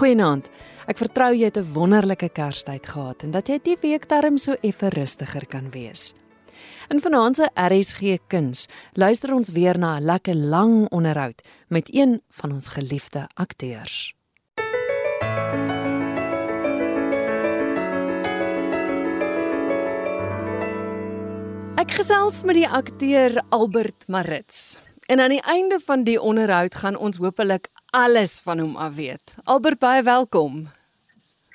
Goeienaand. Ek vertrou jy het 'n wonderlike Kerstyd gehad en dat jy die week darm so effe rustiger kan wees. In vanaand se RSG Kuns luister ons weer na 'n lekker lang onderhoud met een van ons geliefde akteurs. Ek gesels met die akteur Albert Marits. En aan die einde van die onderhoud gaan ons hopelik alles van hom af weet. Albert baie welkom.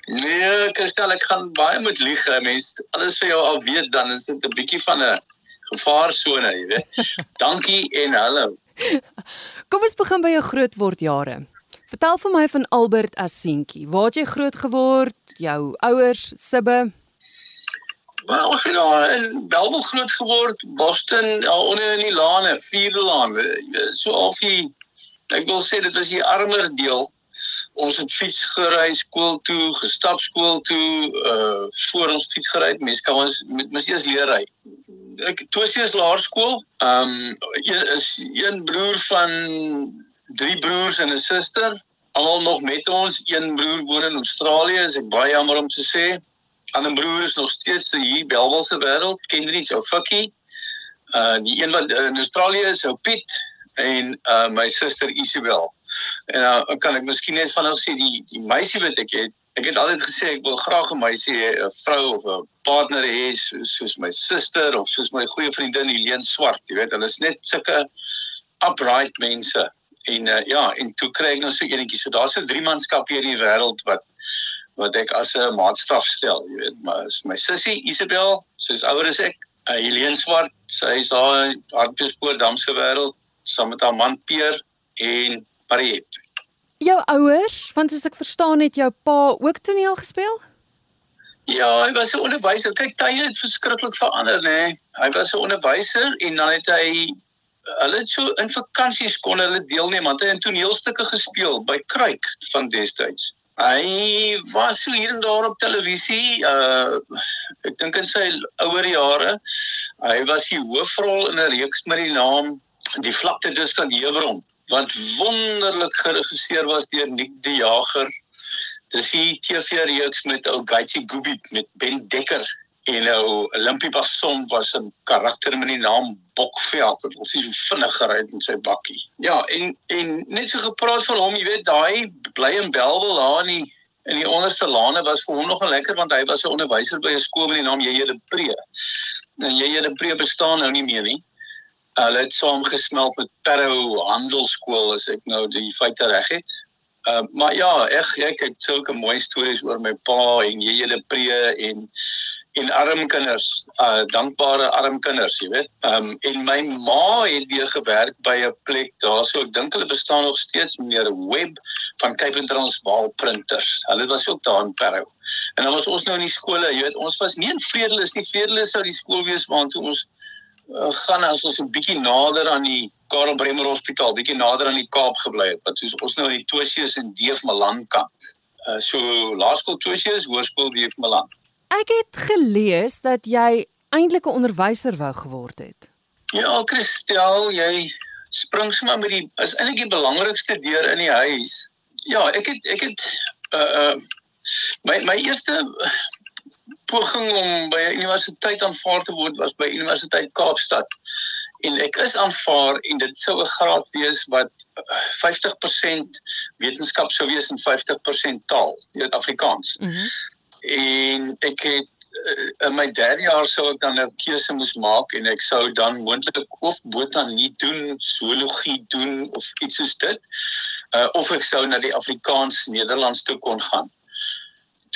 Nee, Christel, ek gaan baie met lieg, mens. Alles vir jou al weet dan is dit 'n bietjie van 'n gevaarsone, jy weet. Dankie en hallo. Kom ons begin by jou grootword jare. Vertel vir my van Albert as seentjie. Waar het jy groot geword? Jou ouers, sibbe? Wel, ek het daar in Bellville groot geword, Boston, onder in die lane, vierde laan. So of jy ek wil sê dit was die armer deel. Ons het fiets gery skool toe, gestap skool toe, uh voor ons fiets gery. Mense kan ons met mos eers leer ry. Ek Tosie is laerskool. Um is een broer van drie broers en 'n suster. Almal nog met ons. Een broer woon in Australië, is ek baie jammer om te sê ander broer is nog steeds hier Belwel se wêreld, Kendrick ou Fikkie. Uh die een wat in Australië is, ou Piet en uh my suster Isabel. En nou uh, kan ek miskien net van nou sê die die meisie wat ek het, ek het altyd gesê ek wil graag 'n meisie hê, 'n vrou of 'n partner hê soos my suster of soos my goeie vriendin Helene Swart, jy weet, hulle is net sulke upright mense. En uh, ja, en toe kry ek nou so eenetjie. So daar's 'n drie manskap hier in die wêreld wat wat ek as 'n maatstaf stel, jy weet, maar is my sussie Isabel, sy's ouer as ek, uh, Helene Swart, sy is daar in Hartbeespoort Damse wêreld saam met haar man Peer en Mariet. Jou ouers, want soos ek verstaan het jou pa ook toneel gespeel? Ja, hy was 'n onderwyser. Kyk, tye het verskriklik verander, nê. Nee. Hy was 'n onderwyser en dan het hy hulle het so in vakansies kon hulle deelneem want hy het toneelstukke gespeel by Kruik van destyds. Hy was so hier en daar op televisie. Uh ek dink in sy ouer jare. Hy was die hoofrol in 'n reeks met die naam Die vlakte dus kan Hebron wat wonderlik geregisseer was deur Nick die Jager. Dis die TV-reeks met ou Gaitsi Gubi met Ben Dekker en nou Olympie Basson was 'n karakter met die naam Bokveld wat ons so vinnig gery het met sy bakkie. Ja, en en net so gepraat van hom, jy weet, daai bly in Belwel daar in die in die onderste lane was vir hom nogal lekker want hy was 'n onderwyser by 'n skool met die naam J.J. de Pre. En J.J. de Pre bestaan nou nie meer nie. Hulle het saamgesmelt met Parow Handelsskool as ek nou die feite reg het. Uh, maar ja, ek ek het sulke mooi stories oor my pa en J.J. de Pre en en arm kinders, uh dankbare arm kinders, jy weet. Um en my ma het weer gewerk by 'n plek daarso. Ek dink hulle bestaan nog steeds meneer Web van Cape and Transvaal printers. Hulle was ook daar in Parow. En dan was ons nou in die skole, jy weet, ons was nie in Vredelis nie. Vredelis sou die skool wees waar toe ons uh, gaan as ons 'n bietjie nader aan die Karel Bremer Hospitaal, bietjie nader aan die Kaap gebly het. Want ons nou in die Tosius en Deef Malan kant. Uh so laerskool Tosius, hoërskool Deef Malan. Ek het gelees dat jy eintlik 'n onderwyser wou geword het. Ja, Christel, jy spring sommer met die is eintlik die belangrikste deur in die huis. Ja, ek het ek het uh uh my my eerste poging om by 'n universiteit aanvaar te word was by Universiteit Kaapstad. En ek is aanvaar en dit sou 'n graad wees wat 50% wetenskap sou wees en 50% taal, dit Afrikaans. Mm en ek het in my derde jaar sou ek dan 'n keuse moes maak en ek sou dan moontlik of botanie doen, zoologie doen of iets soos dit. Uh, of ek sou na die Afrikaans Nederlands toe kon gaan.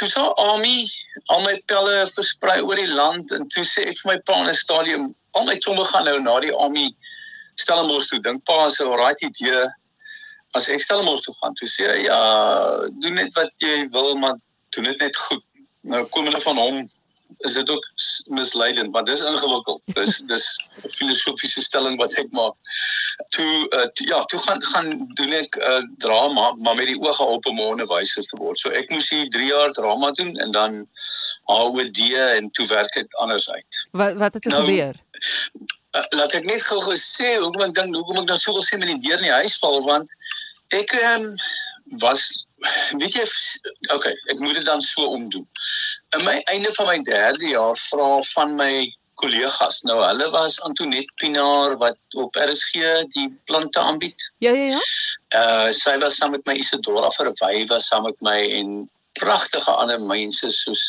Toe sou Ami al my pelle versprei oor die land en toe sê ek vir my pa in 'n stadium, al my somme gaan nou na die Ami Stellenbosch toe. Dink pa se alright idee as ek Stellenbosch toe gaan. Toe sê hy ja, doen net wat jy wil, maar doen dit net goed nou komende van hom is dit ook misleidend want dis ingewikkeld. Dis dis 'n filosofiese stelling wat ek maak. Toe uh, to, ja toe gaan gaan doen ek uh, drama maar met die oog op om 'n onderwyser te word. So ek moes hier 3 jaar drama doen en dan HOD en toe werk dit anders uit. Wat wat het toe nou, gebeur? uh, laat ek net gou gesê hoekom ek dink hoekom ek nou soveel sê met die deur in die huis val want ek um, was weet jy okay, ek moet dit dan so omdoen. In my einde van my 3de jaar vra van my kollegas. Nou hulle was Antoinette Pinaar wat op RSG die plante aanbied. Ja ja ja. Uh sy was saam met my Isidora Verwy was saam met my en pragtige ander mense soos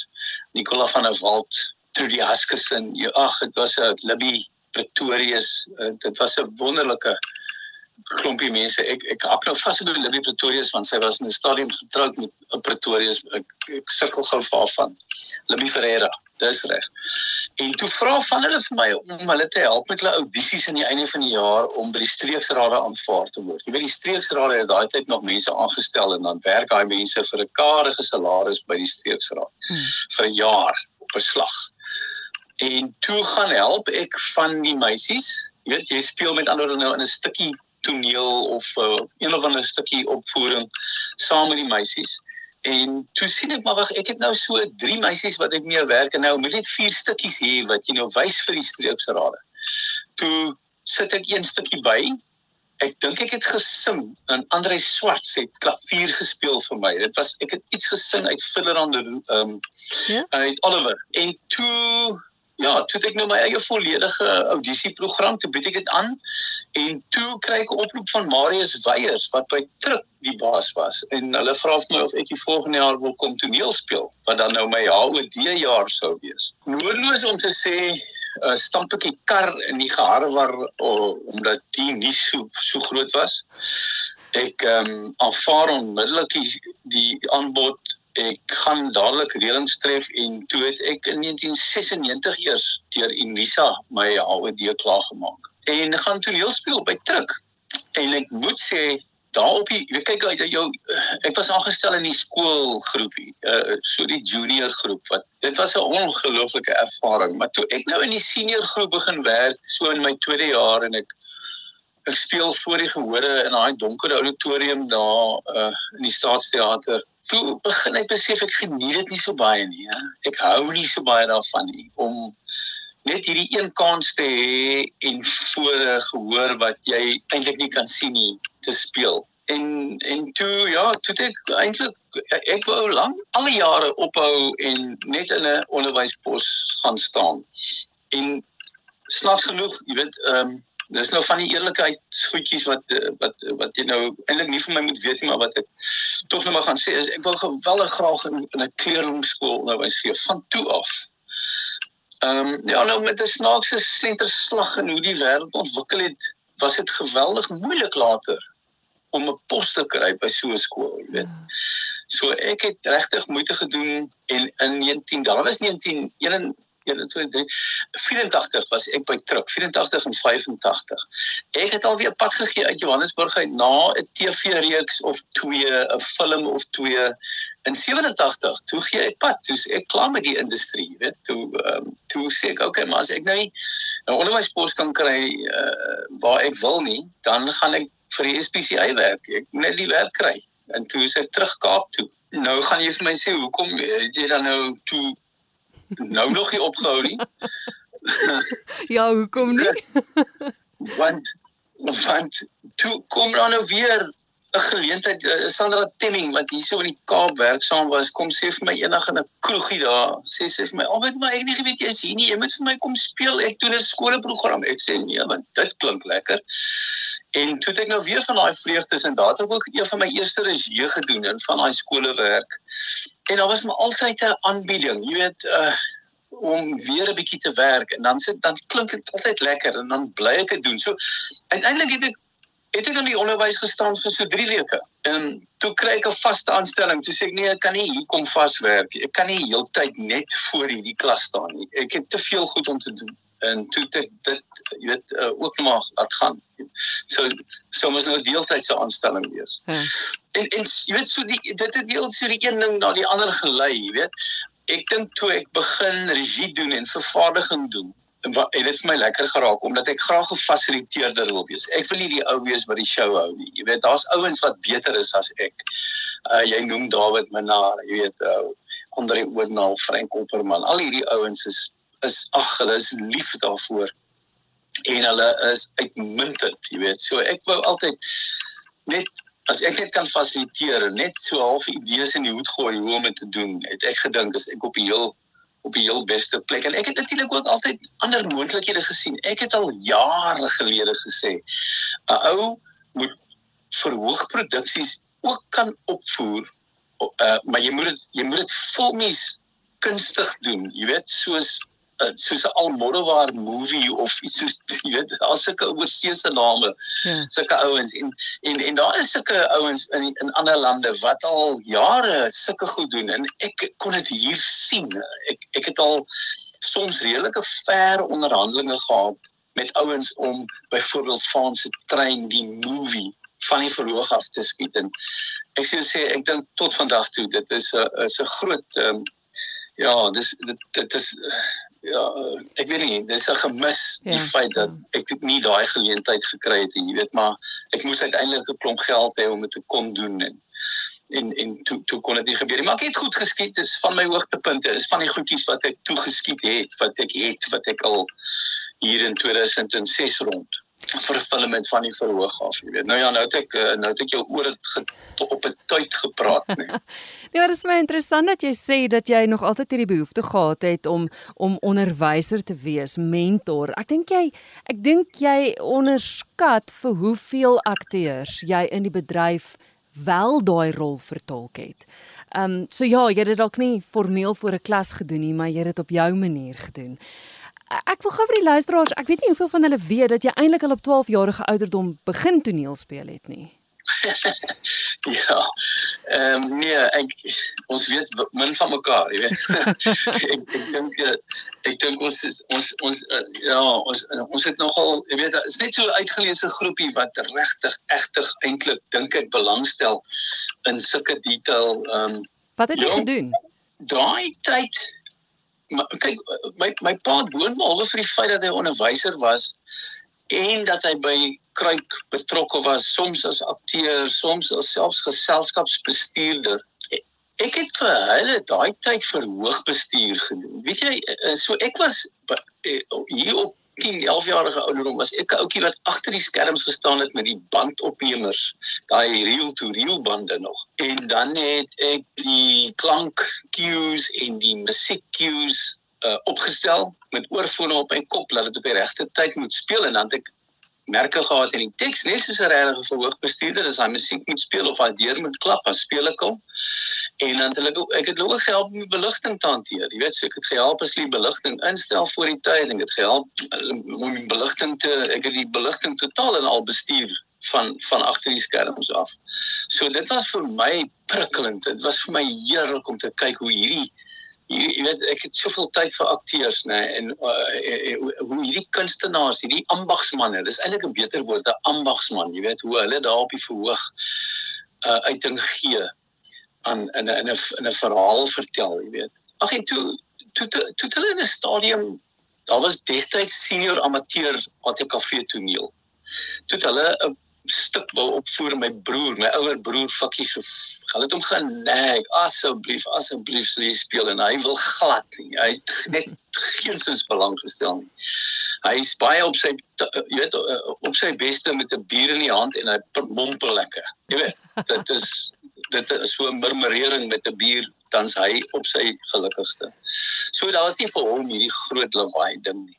Nicola van der Walt, Trudy Haskerson. Ja, ag, dit was 'n Libby Pretorius. Uh, dit was 'n wonderlike klompie mense. Ek ek hap nou vas by Libby Pretorius want sy was in 'n stadium getroud met 'n Pretorius. Ek, ek sukkel gou vir haar van Libby Ferreira. Dis reg. En toe vra van hulle vir my om hulle te help met hulle audisies aan die einde van die jaar om by die streeksrade aanvaar te word. Jy weet die streeksrade het daai tyd nog mense aangestel en dan werk daai mense vir 'n karige salaris by die streeksraad hmm. vir 'n jaar op 'n slag. En toe gaan help ek van die meisies. Jy weet jy speel met ander nou in 'n stukkie toneel of uh, een of ander stukkie opvoering saam met die meisies. En toe sien ek maar wag, ek het nou so drie meisies wat ek mee werk en nou moet net vier stukkies hê wat jy nou wys vir die streeksrade. Toe sit ek een stukkie by. Ek dink ek het gesing en Andre Swart het klavier gespeel vir my. Dit was ek het iets gesing uit Fiddlerand ehm um, ja? uit Oliver. En toe ja, toe het ek nou my eie volledige audisieprogram, toe bied ek dit aan en toe kry ek 'n oproep van Marius Weyers wat by Truk die baas was en hulle vra vir my of ek die volgende jaar wil kom toneel speel wat dan nou my HOD jaar sou wees. Noodloos om te sê uh, stamp ek die kar in die geharwar uh, omdat die nie so so groot was. Ek ehm um, aanvaar onmiddellik die, die aanbod ek gaan dadelik reëlings tref en toe het ek in 1996 eers deur Unisa my HOD klaar gemaak en gaan toneel speel by Truk en ek moet sê daar op die jy kyk uit jou ek was aangestel in die skoolgroepie uh, so die junior groep wat dit was 'n ongelooflike ervaring. Maar toe ek nou in die senior groep begin werk so in my tweede jaar en ek ek speel voor die gehore in daai donker auditorium daar uh, in die staatsteater toe begin ek besef ek geniet dit nie so baie nie. Ja. Ek hou nie so baie daarvan nie om net hierdie een kans te hê en voor gehoor wat jy eintlik nie kan sien nie te speel. En en toe ja, toe ek eintlik ek wou lank al die jare ophou en net in 'n onderwyspos gaan staan. En snaaks genoeg, jy weet, ehm um, dis nou van die eerlikheid goedjies wat eh, wat wat jy nou eintlik nie vir my moet weet nie maar wat ek tog nou maar gaan sê is ek wil geweldig graag in, in 'n kleurlingskool nou wys gee van toe af. Ehm um, ja nou met 'n snaakse senterslag en hoe die wêreld ontwikkel het was dit geweldig moeilik later om 'n pos te kry by so 'n skool, jy weet. Ja. So ek het regtig moeite gedoen en in 19 daar was 19 84 was ek by Truk 84 en 85. Ek het al weer pad gegee uit Johannesburg uit na 'n TV-reeks of 2, 'n film of 2 in 87. Toe gee ek pad, toe ek klaar met die industrie, weet, toe um, toe sê ek okay, maar as ek nou nie 'n onderwyspos kan kry uh, waar ek wil nie, dan gaan ek vir die SPCA werk. Ek moet net die werk kry. En toe is ek terug Kaap toe. Nou gaan jy vir my sê hoekom jy dan nou toe nou nog nie opgehou nie. ja, hoekom nie? want want toe kom dan nou weer 'n geleentheid uh, Sandra Temming wat hier so in die Kaap werksaam was kom sê vir my eendag in 'n kroegie daar sê sy vir my albei maar ek nie geweet jy is hier nie jy moet vir my kom speel ek doen 'n skoolprogram ek sê nee want dit klink lekker en toe het ek nou weer van daai vreugdes en daar het ek ook een van my eerste regie gedoen in van daai skole werk en daar was maar altyd 'n aanbieding jy weet uh, om weer 'n bietjie te werk en dan sit dan klink dit altyd lekker en dan bly ek dit doen so uiteindelik het ek het ek in die onderwys gestaan vir so 3 weke. En toe kry ek 'n vaste aanstelling. Toe sê ek nee, ek kan nie hier kom vaswerk. Ek kan nie heeltyd net voor hierdie klas staan nie. Ek het te veel goed om te doen. En toe het ek dit jy weet uh, ook maar laat gaan. So so mos nou deeltydse aanstelling wees. Hmm. En en jy weet so die dit het deel so die een ding na die ander gelei, jy weet. Ek dink toe ek begin regie doen en vervaardiging doen wat het dit vir my lekker geraak omdat ek graag 'n fasiliteerder wil wees. Ek wil nie die ou wees wat die show hou nie. Jy weet, daar's ouens wat beter is as ek. Uh jy noem David Minnar, jy weet, uh Andre Oornal, Frank Opperman. Al hierdie ouens is is ag, hulle is lief daarvoor. En hulle is uitmuntend, jy weet. So ek wou altyd net as ek net kan fasiliteer net so half idees in die hoed gooi hoe om dit te doen, het ek gedink as ek op die heel op die heel beste plek en ek het natuurlik ook altyd ander moontlikhede gesien. Ek het al jare gelede gesê 'n ou moet verhoog produksies ook kan opvoer uh, maar jy moet dit jy moet dit filmies kunstig doen jy weet soos uh, soos 'n Almodovar movie of iets soos jy weet al sulke oorseese name ja. sulke ouens. En en en daar is sulke ouens in in ander lande wat al jare sulke goed doen en ek kon dit hier sien. Ek ek het al soms redelike ver onderhandelinge gehad met ouens om byvoorbeeld Franse trein die movie van die verhoog af te skiet. En ek sê sê ek dink tot vandag toe dit is 'n is 'n groot um, ja dis dit dit is ja ek weet nie dis 'n gemis ja, die feit dat ek nie daai geleentheid gekry het en jy weet maar ek moes uiteindelik 'n klomp geld hê om dit te kon doen en en en toe toe kon dit nie gebeur nie. Maar ek het goed geskiet is van my hoogtepunte is van die goedjies wat ek toe geskiet het wat ek het wat ek al hier in 2006 rond vervulling van die verhoog af, jy weet. Nou ja, nou het ek eh, nou het ek jou oor dit op 'n tyd gepraat, nee. nee, maar dit is my interessant dat jy sê dat jy nog altyd hierdie behoefte gehad het om om onderwyser te wees, mentor. Ek dink jy ek dink jy onderskat vir hoeveel akteurs jy in die bedryf wel daai rol vertolk het. Ehm um, so ja, jy het dit dalk nie formeel voor 'n klas gedoen nie, maar jy het dit op jou manier gedoen ek wil gou vir die luisteraars, ek weet nie hoeveel van hulle weet dat jy eintlik al op 12 jarige ouderdom begin toneel speel het nie. ja. Ehm um, nee, ek ons weet min van mekaar, jy weet. ek ek dink eh, ek dink ons is ons ons uh, ja, ons uh, ons het nogal, jy weet, is net so uitgeleese groepie wat regtig egtig eintlik dink ek belangstel in sulke detail ehm um, Wat het jy jong, gedoen? Daai tyd maar kyk my my pa woon behalwe vir die feit dat hy onderwyser was en dat hy by Kruik betrokke was soms as akteur, soms as selfs geselskapsbestuurder. Ek het vir hulle daai tyd verhoogbestuur gedoen. Weet jy, eh, so ek was eh, hier op 10, 11 jarige ouderdom was ek 'n ouetjie wat agter die skerms gestaan het met die bandopnemers, daai reel to reel bande nog. En dan het ek die klank cues en die musiek cues uh, opgestel met oorfone op my kop dat dit op die regte tyd moet speel en dan het ek merke gehad in die teks net soos 'n regte verhoogbestuurder as hy musiek moet speel of hy deur moet klap as speel ek hom. En dan het hulle ek het hulle gehelp om die beligting te hanteer. Jy weet so ek het gehelp as die beligting instel voor die tyd en dit gehelp eh, om die beligting te ek het die beligting totaal en al bestuur van van agter die skerms af. So dit was vir my prikkelend. Dit was vir my heerlik om te kyk hoe hierdie jy, jy weet ek het soveel tyd vir akteurs nê en uh, hoe hierdie kunstenaars hierdie ambagsmanne dis eintlik 'n beter woord 'n ambagsman jy weet hoe hulle daar op die verhoog uh, uiting gee aan in 'n in 'n 'n verhaal vertel jy weet. Ag en toe toe toe, toe hulle in 'n stadium daar was destyds senior amateur ATKV toneel. Toe hulle 'n stuk wil opvoer my broer, my ouer broer Fakkie gaan dit hom geneg. Asseblief, asseblief sal jy speel en hy wil glad nie. Hy het net geensins belang gestel nie. Hy is baie op sy jy weet op sy beste met 'n bier in die hand en hy mompel lekker. Jy weet, dit is dit is so 'n murmurering met 'n bier tans hy op sy gelukkigste. So daar was nie vir hom hierdie groot lawaai ding nie.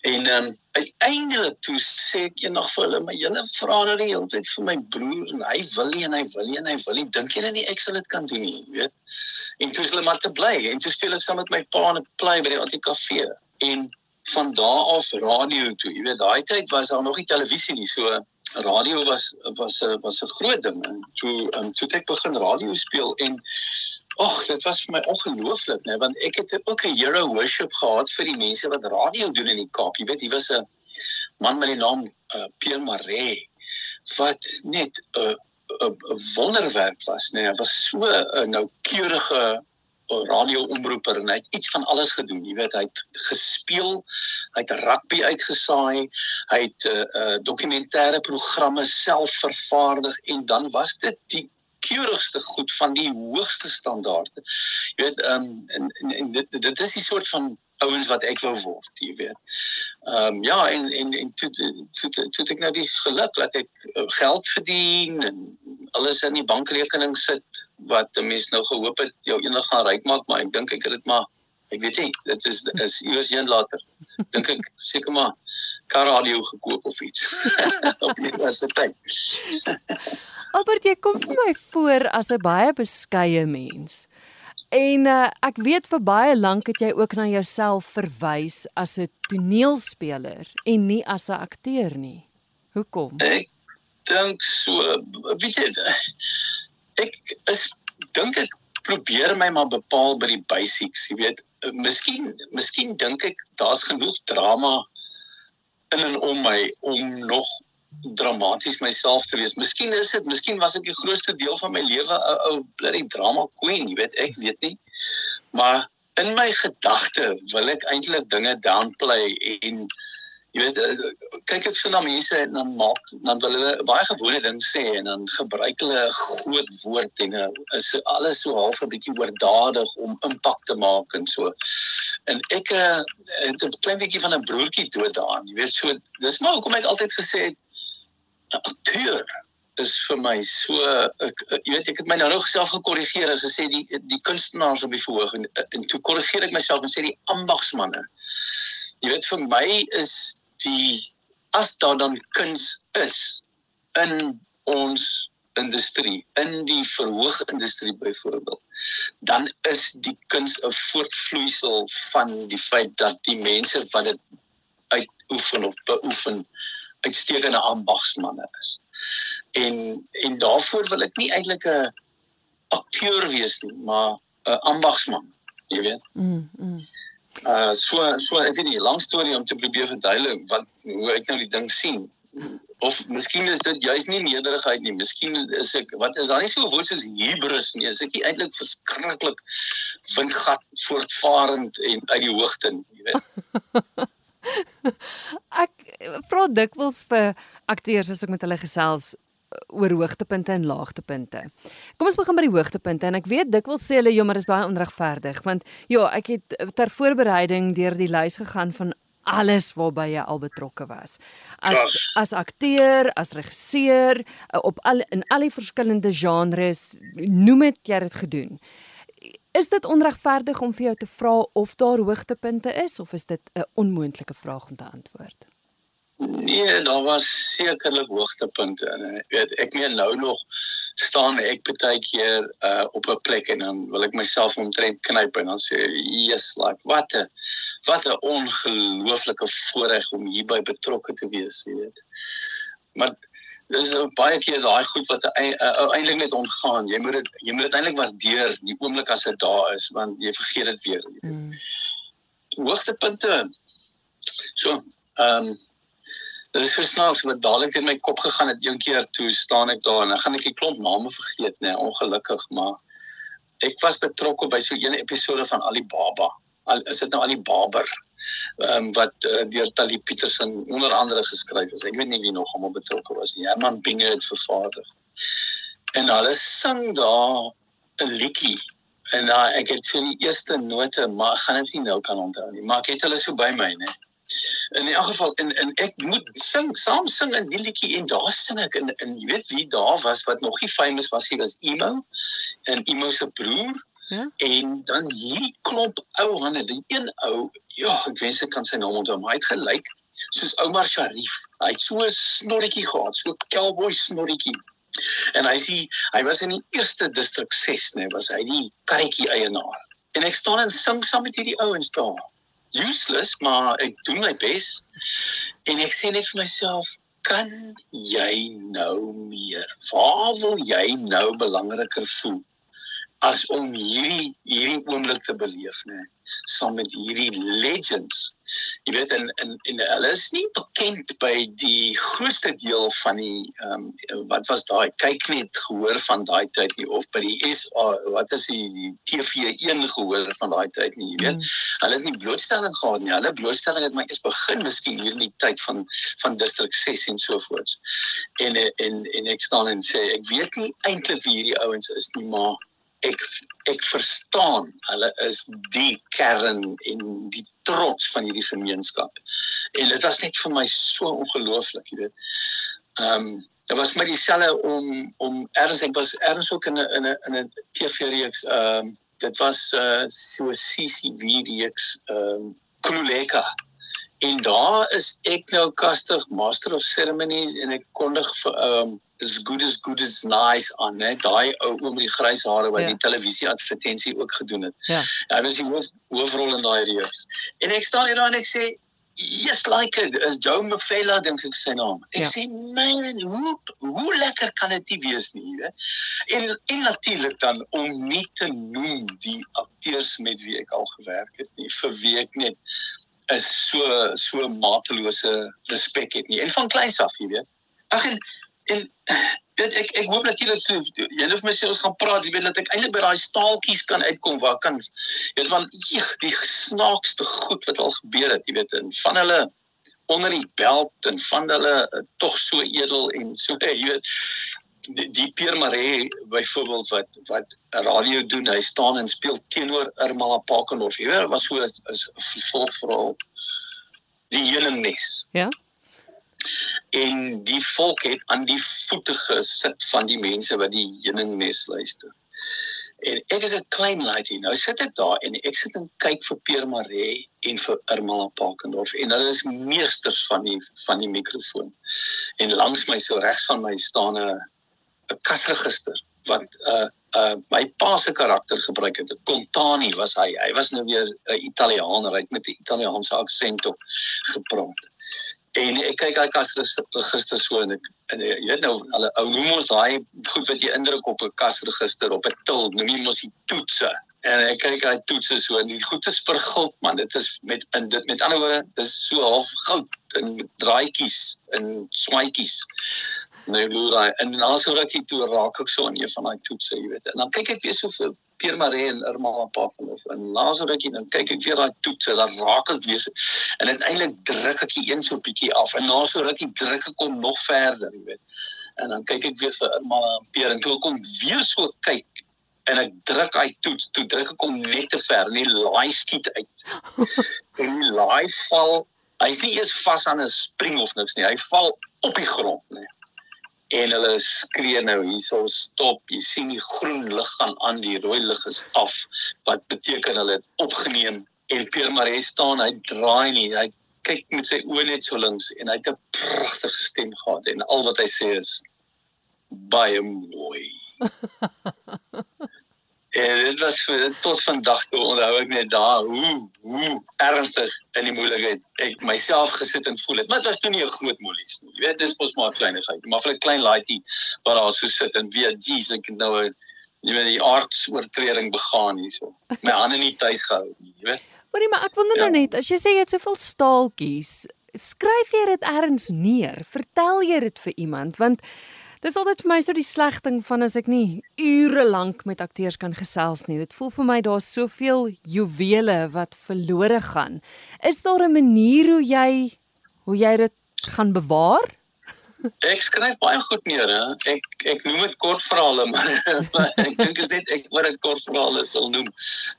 En ehm um, uiteindelik toe sê ek eendag vir hulle, "Maar julle vra nou die hele tyd vir my broer en hy wil nie en hy wil nie en hy wil nie. Dink julle nie ek sal dit kan doen nie, weet?" En toe is hulle maar te bly en toe speel ek saam met my pa in 'n play by die ATKV en van daar af radio toe. Jy weet, daai tyd was daar nog nie televisie nie, so radio was was 'n was 'n groot ding. En toe ehm um, toe ek begin radio speel en Ag, dit was vir my ongelooflik, né, want ek het ook 'n hero worship gehad vir die mense wat radio doen in die Kaap. Jy weet, hy was 'n man met die naam uh, Pierre Maree wat net 'n uh, 'n uh, wonderwerk was, né. Hy was so 'n uh, noukeurige radioomroeper en hy het iets van alles gedoen. Jy weet, hy het gespeel, hy het rugby uitgesaai, hy het 'n uh, uh, dokumentêre programme self vervaardig en dan was dit die keurigste goed van die hoogste standaarde. Jy weet, ehm um, en, en en dit dit is 'n soort van ouens wat ek wou word, jy weet. Ehm um, ja, en en en toe toe toe ek nou die geluk dat ek uh, geld verdien en alles in die bankrekening sit wat 'n mens nou gehoop het jou eendag gaan ryk maak, maar ek dink ek het dit maar ek weet nie, dit is is eers een later. Dink ek seker maar kar radio gekoop of iets op die universiteit. Albert, jy kom vir my voor as 'n baie beskeie mens. En uh, ek weet vir baie lank het jy ook na jouself verwys as 'n toneelspeler en nie as 'n akteur nie. Hoekom? Ek dink so, weet jy, ek is dink ek probeer my maar bepaal by die basics, jy weet. Miskien miskien dink ek daar's genoeg drama in en om my om nog dramaties myself te wees. Miskien is dit, miskien was ek die grootste deel van my lewe 'n ou bloody drama queen, jy weet, ek weet nie. Maar in my gedagte wil ek eintlik dinge downplay en jy weet eh, kyk ek so na mense en dan maak dan wil hulle baie gewone ding sê en dan gebruik hulle 'n groot woord en is alles so half 'n bietjie oordadig om impak te maak en so. En ek eh, het 'n klein bietjie van 'n broertjie dood daarin. Jy weet so dis maar hoekom ek altyd gesê het akteur is vir my so ek jy weet ek het my nou nog self gekorrigeer en gesê die die kunstenaars op die verhoog en, en toe korrigeer ek myself en sê die ambagsmanne. Jy weet vir my is die as daar dan kuns is in ons industrie in die verhoogindustrie byvoorbeeld dan is die kuns 'n voortvloeisel van die feit dat die mense wat dit uitoefen of beoefen uitstekende ambagsmanne is. En en daarvoor wil ek nie eintlik 'n akteur wees nie, maar 'n ambagsman, jy weet. Mm. mm. Uh so so ek weet nie, lang storie om te probeer verduidelik wat hoe ek nou die ding sien. Of miskien is dit juist nie nederigheid nie. Miskien is ek wat is daar nie so 'n woord soos hubris nie. Is ek nie eintlik verskriklik windgat voortvarend en uit die hoogte nie, jy weet. ek vra dikwels vir akteurs as ek met hulle gesels uh, oor hoogtepunte en laagtepunte. Kom ons begin by die hoogtepunte en ek weet dikwels sê hulle ja, maar dis baie onregverdig want ja, ek het ter voorbereiding deur die lys gegaan van alles waarby jy al betrokke was. As Klas. as akteur, as regisseur, uh, op al in al die verskillende genres, noem dit jy het gedoen. Is dit onregverdig om vir jou te vra of daar hoogtepunte is of is dit 'n onmoontlike vraag om te antwoord? Nee, daar was sekerlik hoogtepunte en ek weet ek meen nou nog staan ek baie keer uh, op 'n plek en dan wil ek myself omtrent knyp en dan sê yes like wat 'n wat 'n ongelooflike voorreg om hierby betrokke te wees, jy weet. Maar dis baie keer daai goed wat eintlik net ontgaan. Jy moet dit jy moet dit eintlik waardeer die oomblik as dit daar is want jy vergeet dit weer. Mm. Hoogtepunte. So, ehm um, dit is versnaaks wat dadelik in my kop gegaan het een keer toe staan ek daar en dan gaan ek 'n klomp name vergeet nê, nee, ongelukkig, maar ek was betrokke by so 'n episode van Alibaba. Al is dit nou Alibaba ehm um, wat uh, deur Tali Petersen onder andere geskryf is. Ek weet nie wie nog hom betrokke was nie. Herman Binge het vervaardig. En hulle sing daar 'n liedjie en uh, ek het vir die eerste note maar gaan dit nie nou kan onthou nie. Maar ek het hulle so by my, né? In 'n geval en en ek moet sing, saam sing in die liedjie en daar sing ek en en jy weet wie daar was wat nog nie famous was nie, was Emo en Emo se broer Ja? En dan hierdie klomp ou hande, die een ou, ja, ek wens ek kan sy naam onthou, maar hy het gelyk soos Omar Sharif. Hy het so 'n snorretjie gehad, so 'n cowboy snorretjie. En hy sê hy was in die eerste distrik 6, nee, was hy die karretjie eienaar. En ek staan en sing saam met hierdie ouens daar. Useless, maar ek doen my bes. En ek sê net vir myself, kan jy nou meer? Waar wil jy nou belangriker voel? As om hierdie hierdie oomblik te beleef nê saam met hierdie legends. Jy weet en en en hulle is nie bekend by die grootste deel van die ehm um, wat was daai kyk net gehoor van daai tyd nie of by die is wat is die, die TV1 gehoor van daai tyd nie jy weet. Mm. hulle het nie blootstelling gehad nie hulle blootstelling het maar eers begin miskien hier in die tyd van van distrik 6 en so voort. En en en ek staan en sê ek weet nie eintlik wie hierdie ouens is nie maar ek ek verstaan hulle is die kern en die trots van hierdie gemeenskap. En dit was net vir my so ongelooflik, jy weet. Ehm um, dit was my dieselfde om om erns ek was erns ook in 'n in 'n in 'n TV-reeks ehm um, dit was uh, so CCV reeks ehm um, Kuleka. En daar is ek nou kastig master of ceremonies en ek kondig vir ehm um, is good as good as nice aan net daai ou oom met die grys hare wat ja. die televisie advertensie ook gedoen het. Ja. Hy was die hoof hoofrol in daai reeks. En ek staan hier daar en ek sê Yes like it is Joe Mafela dink ek sy naam. Ek ja. sê man, hoe hoe lekker kan dit wees nie, weet? En en natuurlik dan om nie te noem die akteurs met wie ek al gewerk het nie, vir wie ek net is so so matelose respek het nie. En van kleins af, jy weet. Ag en en weet ek ek hoop natuurlik so jy het my sê ons gaan praat jy weet dat ek eintlik by daai staaltjies kan uitkom waar kan jy weet van eeg die snaakste goed wat al gebeur het jy weet en van hulle onder die belt en van hulle uh, tog so edel en so jy weet die, die Pierre Maree byvoorbeeld wat wat radio doen hy staan en speel teenoor Irma Pakendorf jy weet was so 'n vervolg verhaal die heelingnes ja en die volk het aan die voete gesit van die mense wat die heuningnes luister. En ek is 'n klein laaitjie. Nou sit ek daar en ek sit en kyk vir Pierre Maree en vir Irma Pakendorf en hulle is meesters van die van die mikrofoon. En langs my so regs van my staan 'n 'n kasregister wat 'n uh, uh my pa se karakter gebruik het. Contani was hy. Hy was nou weer 'n Italiaaner, hy het met 'n Italiaanse aksent op gepraat. En ek kyk daai kas register so en ek en jy weet nou hulle ou noem ons daai goed wat jy indruk op 'n kasregister op 'n til, noem jy mos die toetse. En ek kyk daai toetse so en die goed is verguld man, dit is met in dit met ander woorde, dis so half goud en draaitjies en swaatjies. Nou loer daai en na so rukkie toe raak ek so aan een van daai toetse, jy weet. En dan kyk ek weer so vir Pierre Marie en Irma Papenhof en Lazarus dan kyk ek weer daai toetse dan raak ek weer en uiteindelik druk ek die een so 'n bietjie af. En na so rukkie druk ek hom nog verder jy weet. En dan kyk ek weer vir Irma en Pierre en toe kom weer so kyk en ek druk hy toets toe druk ek hom net te ver en die laai skiet uit. En die laai val hy's nie eers vas aan 'n spring of niks nie hy val op die grond nee en hulle skree nou hierso stop jy sien die groen lig gaan aan die rooi lig is af. Wat beteken hulle het opgeneem en Pierre Marais staan hy draai nie. Hy kyk met sy oë net so links en hy het 'n pragtige stem gehad en al wat hy sê is baie mooi En dit was tot vandag toe onthou ek net daar hoe hoe ernstig in die moeilikheid ek myself gesit en voel het. Maar dit was toe nie 'n groot moeilikheid nie. Jy weet dis mos maar 'n kleinigheid. Maar vir 'n klein laaitjie wat daar so sit en weet Jesus ek nou 'n jy weet die aardsoortreding begaan hierso. My hande nie tuis gehou nie, jy weet. Hoorie maar ek wonder ja. nou net as jy sê jy het soveel staaltjies, skryf jy dit ergens neer? Vertel jy dit vir iemand want Dis altyd vir my so die sleg ding van as ek nie ure lank met akteurs kan gesels nie. Dit voel vir my daar's soveel juwele wat verlore gaan. Is daar 'n manier hoe jy hoe jy dit gaan bewaar? Ek skryf baie goed neer, hè. Ek ek noem dit kortverhale, maar, maar ek dink is net ek wat dit kortverhale sal noem.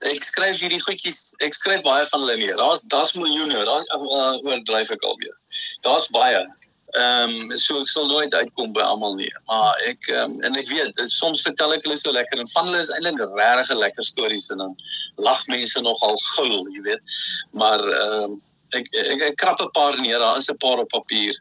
Ek skryf hierdie goedjies, ek skryf baie van hulle neer. Daar's daar's miljoene, daar's uh, oordryf ek alweer. Daar's baie. Ehm um, so ek sal nooit uitkom by almal nie. Maar ek um, en ek weet soms vertel ek hulle so lekker en van hulle is eintlik regtig lekker stories en dan lag mense nogal gul, jy weet. Maar ehm um, ek, ek ek krap 'n paar neer, daar is 'n paar op papier.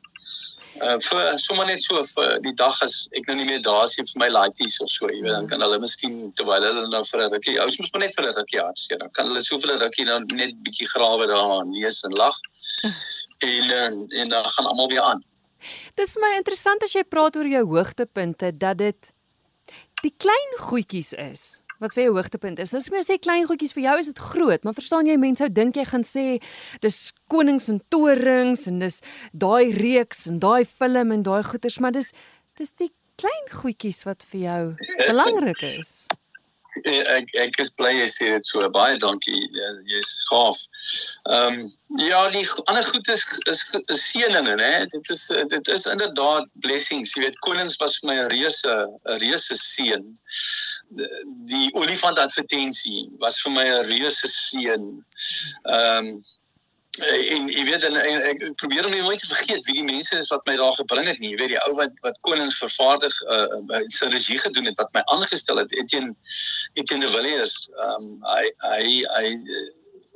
Uh vir sommer net so vir die dag as ek nou nie meer daar is vir my laities of so, jy weet, dan kan hulle miskien terwyl hulle nou vir 'n rukkie, ou moet maar net vir 'n rukkie hartseer. Dan kan hulle soveel rukkie dan net bietjie grawe daar lees en lag. en en dan gaan almal weer aan. Dis my interessant as jy praat oor jou hoogtepunte dat dit die klein goedjies is wat vir jou hoogtepunt is. As ek nou sê klein goedjies vir jou is dit groot, maar verstaan jy mense sou dink jy gaan sê dis konings en torings en dis daai reeks en daai film en daai goeters, maar dis dis die klein goedjies wat vir jou belangrik is. Ek ek is bly jy sê dit so baie dankie. jy's gaaf. Ehm um, ja, die ander goed is is, is seëninge, né? Dit is dit is inderdaad blessings. Jy weet, konings was vir my 'n reuse 'n reuse seën. Die olifant advertensie was vir my 'n reuse seën. Ehm um, Eh, en jy weet en, en ek probeer om nie nooit te vergeet wie die mense is wat my daar gebring het nie. Jy weet die ou wat wat konings vervaardig uh sy regie gedoen het wat my aangestel het Etienne Etienne de Villiers. Um hy hy hy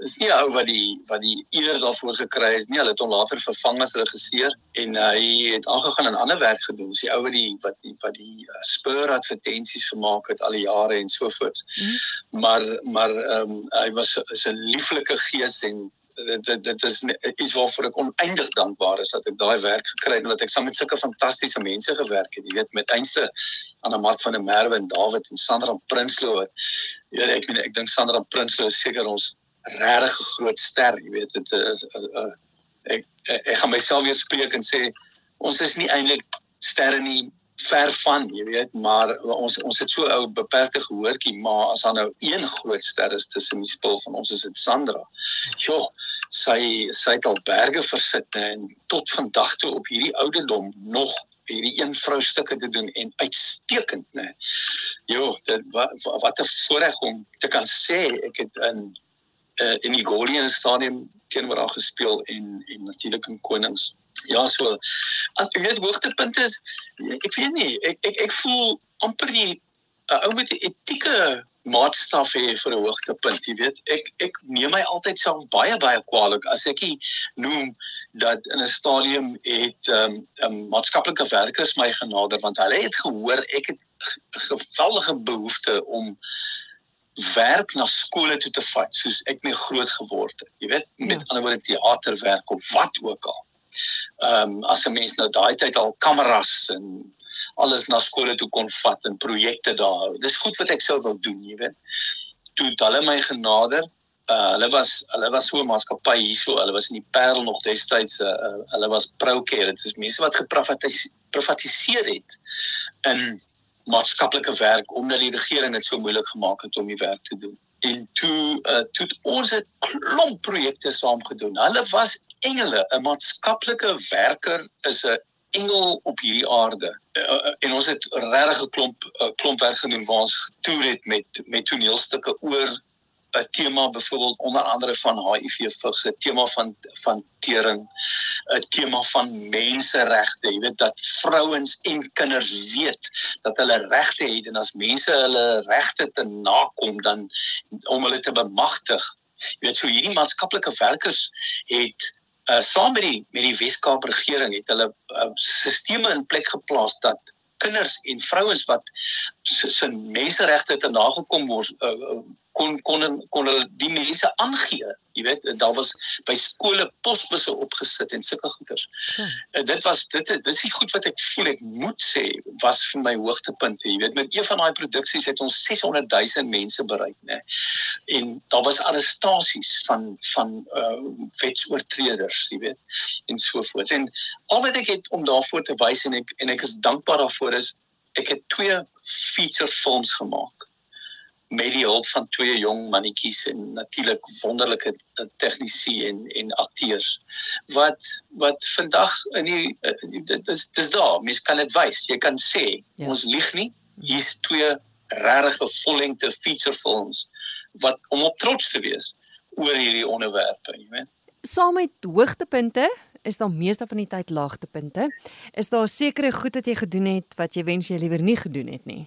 is nie ou wat die wat die eer daarvoor gekry het nie. Hulle het hom later vervang as regisseur en hy het aangegaan en ander werk gedoen. Dis die ou wat die wat die wat die uh, spur advertensies gemaak het al die jare en so voort mm. maar maar um hy was 'n lieflike gees en dit dit is iets waarvoor ek oneindig dankbaar is dat ek daai werk gekry het en dat ek saam met sulke fantastiese mense gewerk het. Jy weet met einste aan 'n mat van 'n Merwe en David en Sandra Prinsloo. Weet ek ek dink Sandra Prinsloo is seker ons regtig groot ster, jy weet dit is uh, uh, ek, ek ek gaan myself weer spreek en sê ons is nie eintlik sterre nie ver van, jy weet, maar ons ons het so ou beperkte gehoortjie, maar as dan nou een groot ster is tussen die spul van ons is dit Sandra. Jo, sy sy het al berge versit hè, en tot vandag toe op hierdie ouderdom nog hierdie een vrou stukke te doen en uitstekend nê. Jo, dit wat wat 'n voorreg om te kan sê ek het in uh, in die Golian stadium teenoor haar gespeel en en natuurlik in Konings Ja so. Ek weet hoogtepunte is ek weet nie, ek ek ek voel amper die 'n uh, ou met 'n etieke maatstaf hê vir 'n hoogtepunt, jy weet. Ek ek neem my altyd self baie baie kwaadlik as ek noem dat in 'n stadium het ehm um, um, maatskaplike werkers my genader want hulle het gehoor ek het geweldige behoefte om werk na skole toe te vat soos ek mee groot geword het. Jy weet, met ja. ander woorde teaterwerk of wat ook al ehm um, as 'n mens nou daai tyd al kameras en alles na skole toe kon vat en projekte daar. Dis goed wat ek sou wou doen, jy weet. Toe hulle my genader, uh, hulle was hulle was so 'n maatskappy hierso, hulle was in die Parel nog destyds, uh, uh, hulle was Procare, dit is mense wat geprivatiseer het in maatskaplike werk omdat die regering dit so moeilik gemaak het om die werk te doen en toe uh, toe ons 'n klomp projekte saam gedoen. Hulle was engele, 'n maatskaplike werker is 'n engel op hierdie aarde. Uh, en ons het regtig 'n klomp uh, klomp werk gedoen waar ons getoer het met met toneelstukke oor 'n tema byvoorbeeld onder andere van HIV vigs, 'n tema van van tering, 'n tema van menseregte, jy weet dat vrouens en kinders weet dat hulle regte het en as mense hulle regte te nakom dan om hulle te bemagtig. Jy weet so hierdie maatskaplike werkers het uh saam met die met die Wes-Kaap regering het hulle uh, sisteme in plek geplaas dat kinders en vrouens wat se menseregte te nagekom word uh, kon kon kon hulle die mense aangee jy weet daar was by skole posbusse opgesit en sulke goeders. Ja. Uh, dit was dit dis die goed wat ek voel ek moet sê was vir my hoogtepunte. Jy weet met een van daai produksies het ons 600 000 mense bereik nê. En daar was arrestasies van van uh wetsoortreders, jy weet en so voort. En al wat ek het om daarvoor te wys en ek en ek is dankbaar daarvoor is ek het twee feature films gemaak met die hulp van twee jong mannetjies en natuurlik wonderlike eh, tegnisi en en akteurs wat wat vandag in die dit is dis daar mens kan dit wys jy kan sê ja. ons lieg nie hier's twee regte vollengte feature films wat om op trots te wees oor hierdie onderwerpe jy weet. Saam met hoogtepunte is daar meeste van die tyd laagtepunte. Is daar sekere goed wat jy gedoen het wat jy wens jy liewer nie gedoen het nie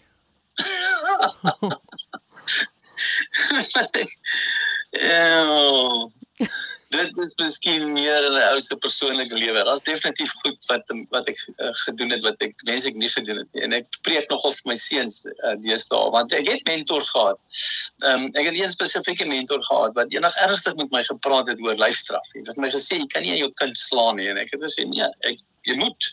Ja. dit is miskien meer 'n ou se persoonlike lewe. Daar's definitief goed wat wat ek uh, gedoen het wat ek wens ek nie gedoen het nie. En ek preek nogal vir my seuns uh, deesdae want ek het mentors gehad. Ehm um, ek het 'n spesifieke mentor gehad wat eendag ernstig met my gepraat het oor lyfstraf. Hy het my gesê jy kan nie jou kind slaan nie en ek het gesê nee, ek jy moet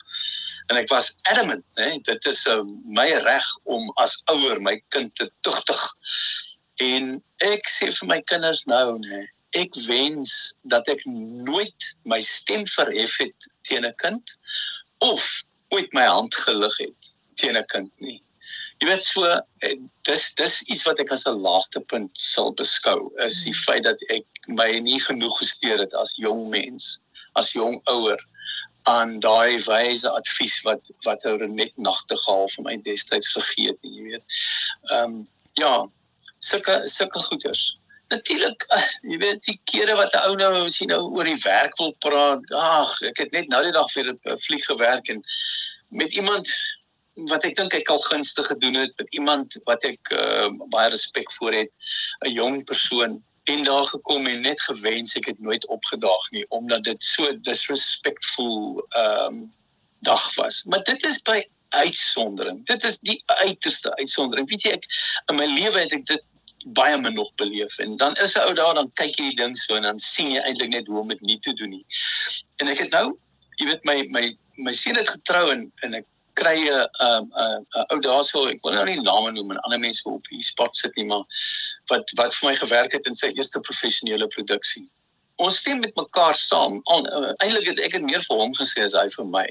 en ek was adamant, né? Dit is uh, my reg om as ouer my kind te tugtig En ek sê vir my kinders nou nê, ek wens dat ek nooit my stem verhef het teen 'n kind of ooit my hand gelig het teen 'n kind nie. jy weet so eh, dis dis iets wat ek as 'n laagtepunt sal beskou is die feit dat ek my nie genoeg gesteer het as jong mens as jong ouer aan daai wyse advies wat wat ou net nagtegaal vir my destyds gegee het jy weet ehm um, ja sulke sulke goeters natuurlik uh, jy weet die kere wat 'n ou nou sien nou oor die werk wil praat. Ag ek het net nou die dag vir 'n vlieg gewerk en met iemand wat ek dink ek al gunstig gedoen het met iemand wat ek uh, baie respek voor het 'n jong persoon en daar gekom en net gewens ek het nooit opgedaag nie omdat dit so disrespectful ehm um, dag was. Maar dit is by uitsondering. Dit is die uiterste uitsondering. Weet jy ek in my lewe het ek dit baie min nog beleef en dan is 'n ou daar dan kyk jy die ding so en dan sien jy eintlik net hoe om dit nie te doen nie en ek het nou jy weet my my my seun het getrou en en ek kry 'n 'n 'n ou daarso ek wil nou nie name noem en ander mense op hier spot sit nie maar wat wat vir my gewerk het in sy eerste professionele produksie. Ons stem met mekaar saam. Uh, Eintlik het ek dit meer vir hom gesê as hy vir my.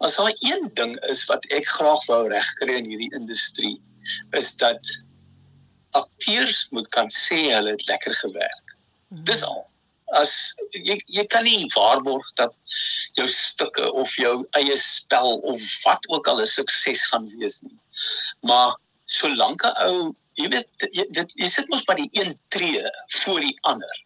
As daar een ding is wat ek graag wou regkry in hierdie industrie is dat akteurs moet kan sê hulle het lekker gewerk. Dis al as jy jy kan nie waarborg dat jou stukke of jou eie spel of wat ook al 'n sukses gaan wees nie. Maar solank 'n ou, jy weet dit jy sit mos by die een tree voor die ander.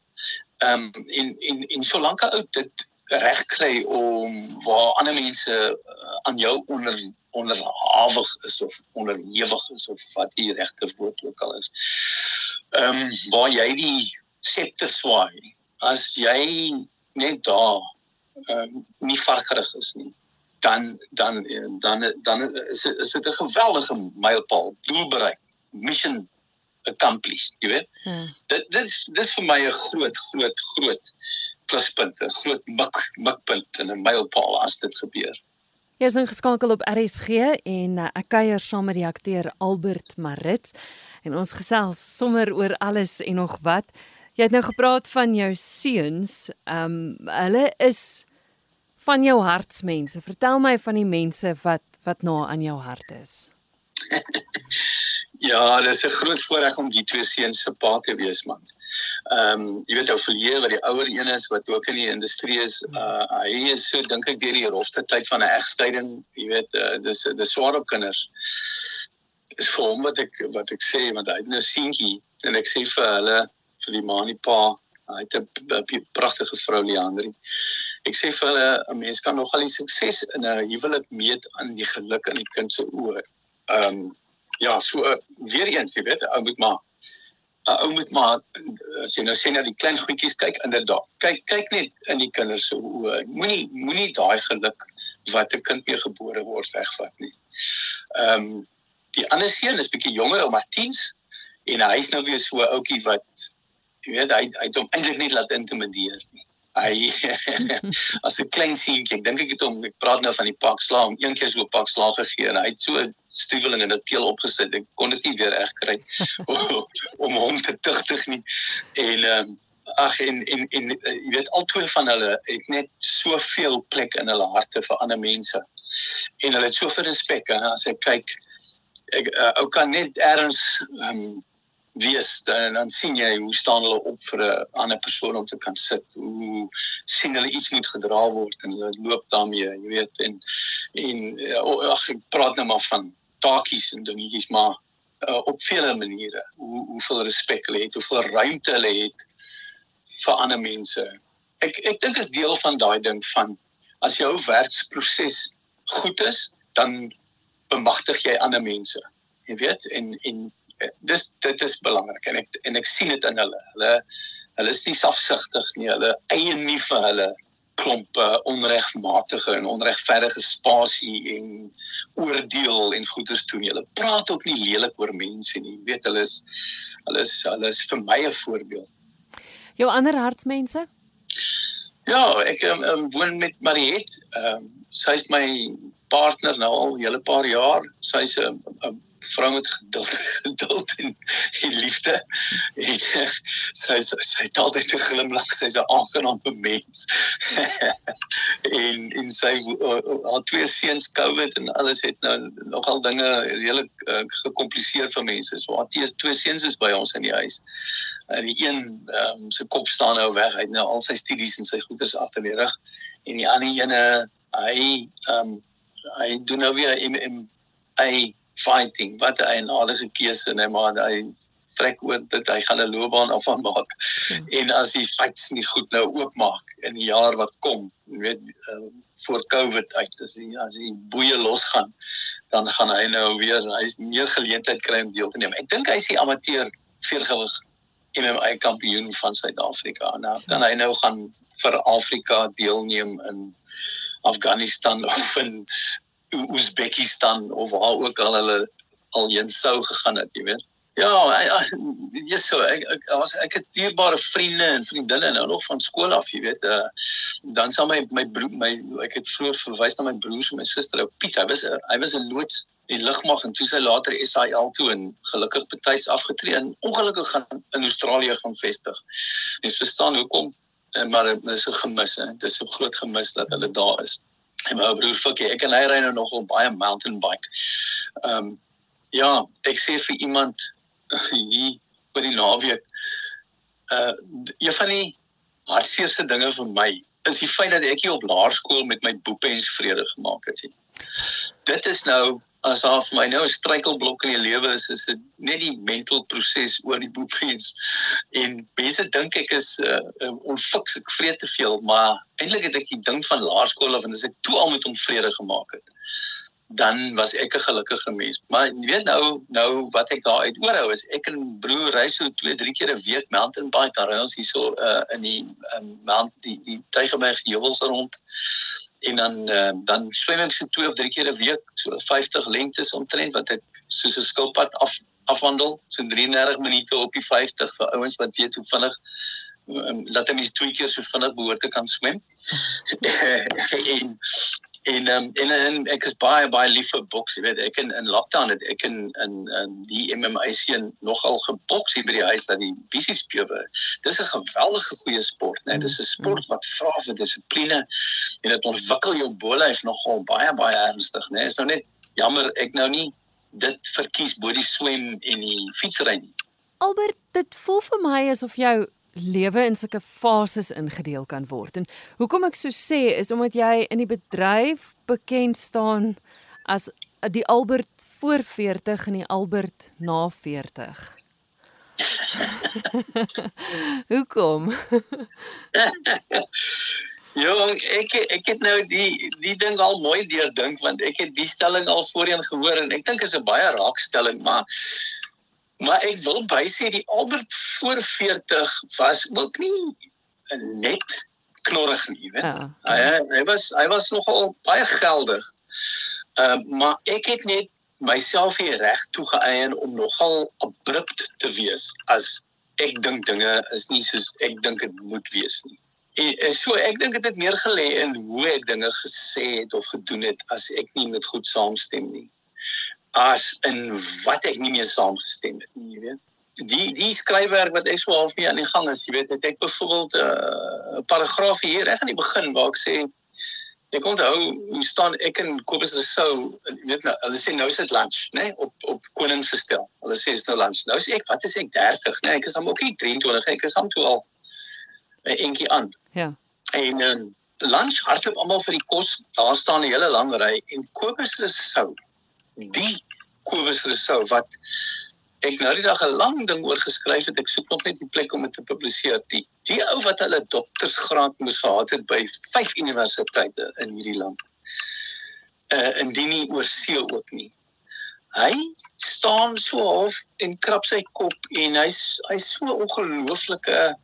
Ehm um, en en en solank 'n ou dit reg kry om waar ander mense uh, aan jou onder onderhawig is of onderhewig is of wat die regte woord ook al is. Ehm um, waar jy die septer swaai as jy net daar um, nie varkerig is nie dan dan dan dan is is dit 'n geweldige mylpaal doel bereik mission accomplished jy weet hmm. dit dit is dis vir my 'n groot groot groot pluspunt 'n groot mik mikpunt en 'n mylpaal as dit gebeur Jy is ingeskakel op RSG en uh, ek kuier saam met die akteur Albert Marit en ons gesels sommer oor alles en nog wat. Jy het nou gepraat van jou seuns. Ehm um, hulle is van jou hartsmense. Vertel my van die mense wat wat na aan jou hart is. ja, dis 'n groot voorreg om die twee seuns se pa te wees man. Ehm um, jy weet ou verleer wat die ouer een is wat ook in die industrie is. Uh hy is so dink ek deur die rofste tyd van 'n egskeiding, jy weet, uh, dis dis swaar op kinders. Is vir hom wat ek wat ek sê want hy het nou seentjie en ek sê vir hulle vir die ma en die pa. Hy het 'n pragtige vrou Leandri. Ek sê vir hulle 'n mens kan nogal die sukses in 'n huwelik meet aan die geluk in die kind se oë. Ehm um, ja, so weer eens, jy weet, ou moet maar ou moet maar as jy nou sê na die klein goedjies kyk inderdaad. Kyk kyk net in die kinders se oë. Moenie moenie daai geluk wat 'n kind mee gebore word wegvat nie. Ehm um, die ander seun is bietjie jonger, maar 10s en hy's nou weer so 'n ouetjie wat jy weet hy hy het hom eintlik net laat intimideer. Hy as 'n klein seentjie, ek dink ek het hom ek praat nou van die pak sla om een keer so 'n pak sla gegee en hy het so stuweling in 'n peel opgesit. Ek kon dit nie weer reg kry om hom te tugtig nie. En ehm um, ag en en en jy weet al twee van hulle het net soveel plek in hulle harte vir ander mense. En hulle het soveel respek en as ek kyk ek uh, ou kan net erns ehm um, wees. En dan sien jy hoe staan hulle op vir 'n ander persoon om te kan sit. Hoe sien hulle iets moet gedra word en hulle loop daarmee jy weet en en eh, ag ek praat nou maar van taakies en dingetjies maar uh, op vele maniere. Hoe hoeveel respek hulle het hoeveel ruimte hulle het vir ander mense. Ek ek dink is deel van daai ding van as jou werksproses goed is dan bemagtig jy ander mense jy weet en en dis dit is belangrik en ek en ek sien dit in hulle. Hulle hulle is nie selfsugtig nie. Hulle eie nie vir hulle klompe onregmatige en onregverdige spasie en oordeel en goeders doen. Hulle praat ook nie lelik oor mense nie. Jy weet hulle is hulle is hulle is vir my 'n voorbeeld. Jou ander hartsmense? Ja, ek um, um, woon met Mariet. Ehm um, sy is my partner nou al 'n hele paar jaar. Sy's 'n vrou met geduld, geduld en, en liefde. En sy sy sy het altyd 'n glimlag, sy's 'n aangename mens. en en sy haar twee seuns COVID en alles het nou nogal dinge redelik uh, gekompliseer vir mense. So haar twee seuns is by ons in die huis. En die een ehm um, se kop staan nou weg. Hy het nou al sy studies en sy goeders afgelewerig en die ander ene hy ehm um, hy doen nou weer MMA fighting wat 'n eienaardige keuse net maar hy trek oor dit hy gaan 'n loopbaan af van maak. Hmm. en as die fights nie goed nou oopmaak in die jaar wat kom jy weet uh, voor covid uit as hy as hy boeye losgaan dan gaan hy nou weer hy's meer geleentheid kry om deel te neem. Ek dink hy is die amateur veergewig MMA kampioen van Suid-Afrika. Nou kan hy nou gaan vir Afrika deelneem in Afghanistan of in Oezbekistan of waar ook al hulle al heen sou gegaan het, jy weet. Ja, ja, so ek ek was ek het dierbare vriende en vriendinne nou nog van skool af, jy weet. Uh, dan sal my my broer my ek het vroeër verwys na my broers en my suster, ou Piet. Hy was hy was 'n loods in lugmag en toe sy later SAL toe en gelukkig betyds afgetree en ongelukkig gaan in Australië gaan vestig. Mens verstaan hoekom Eh, maar dit is so gemis. Dit is so groot gemis dat hulle daar is. En my ou broer Fikkie, ek en hy ry nou nogal baie mountain bike. Ehm um, ja, ek sê vir iemand hier by die naweek uh een van die hartseerste dinge vir my is die feit dat ek hier op laerskool met my boepens vrede gemaak het. Dit is nou as daar vir my nou 'n struikelblok in die lewe is, is dit net die mental proses oor die boekfees. En mense dink ek is uh, onfiks, ek vreet te veel, maar eintlik het ek die ding van laerskool af en as ek toe al met hom vrede gemaak het, dan was ek 'n gelukkige mens. Maar jy weet nou, nou wat ek daar uit oorhou is ek en broer ry so 2, 3 keer 'n week mountain bike, dan ry ons hierso uh, in die um, mount die die Tygerberg heuwels rond en dan uh, dan swem ek so twee of drie keer 'n week so 50 lengtes omtrent wat ek soos 'n skilpad af afwandel. So 33 minute op die 50 vir ouens wat weet hoe vinnig um, laat hom is twee keer so vinnig behoort te kan swem. En en um, en, en ek is baie baie lief vir boks jy weet ek in in lockdown het ek in in, in die MMA seën nogal geboks hier by die huis dat die bisie spewe dis 'n geweldige goeie sport net dis 'n sport wat vra vir dissipline en dit ontwikkel jou bolyf nogal baie baie ernstig nê is nou net jammer ek nou nie dit verkies bo die swem en die fietsry nie. Albert dit voel vir my asof jou lewe in sulke fases ingedeel kan word. En hoekom ek so sê is omdat jy in die bedryf bekend staan as die Albert voor 40 en die Albert na 40. hoekom? Jong, ek ek het nou die die ding al mooi deurdink want ek het die stelling al voorheen gehoor en ek dink dit is 'n baie raakstelling, maar Maar ek wil bysê die Albert voor 40 was ook nie net knorrig nie, weet. Ja. Hy hy was hy was nogal baie geldig. Ehm uh, maar ek het net myself hier reg toegeëien om nogal abrupt te wees as ek dink dinge is nie soos ek dink dit moet wees nie. En, en so ek dink dit het meer gelê in hoe ek dinge gesê het of gedoen het as ek nie met goed saamstem nie as in wat ek nie meer saamgestem het nie, jy weet. Die die skryfwerk wat ek so half mee aan die gang is, jy weet, het ek byvoorbeeld eh, 'n uh, paragraaf hier reg aan die begin waar ek sê ek onthou hoe staan ek in Kobus Rousseau, jy weet nou, hulle sê nou is dit lunch, né, nee, op op koning se stel. Hulle sê is nou lunch. Nou sê ek, wat is ek 30, né? Nee, ek is dan ook nie 23, ek is dan toe al 'n uh, entjie aan. Ja. En um, lunch hardloop almal vir die kos. Daar staan 'n hele lang ry en Kobus Rousseau die Kobus Rousseau wat ek nou die dag 'n lang ding oor geskryf het. Ek soek nog net die plek om dit te publiseer. Die die ou wat hulle doktorsgraad moes gehad het by vyf universiteite in hierdie land. Uh indien nie oor see ook nie. Hy staan so half en krap sy kop en hy's hy's so ongelooflike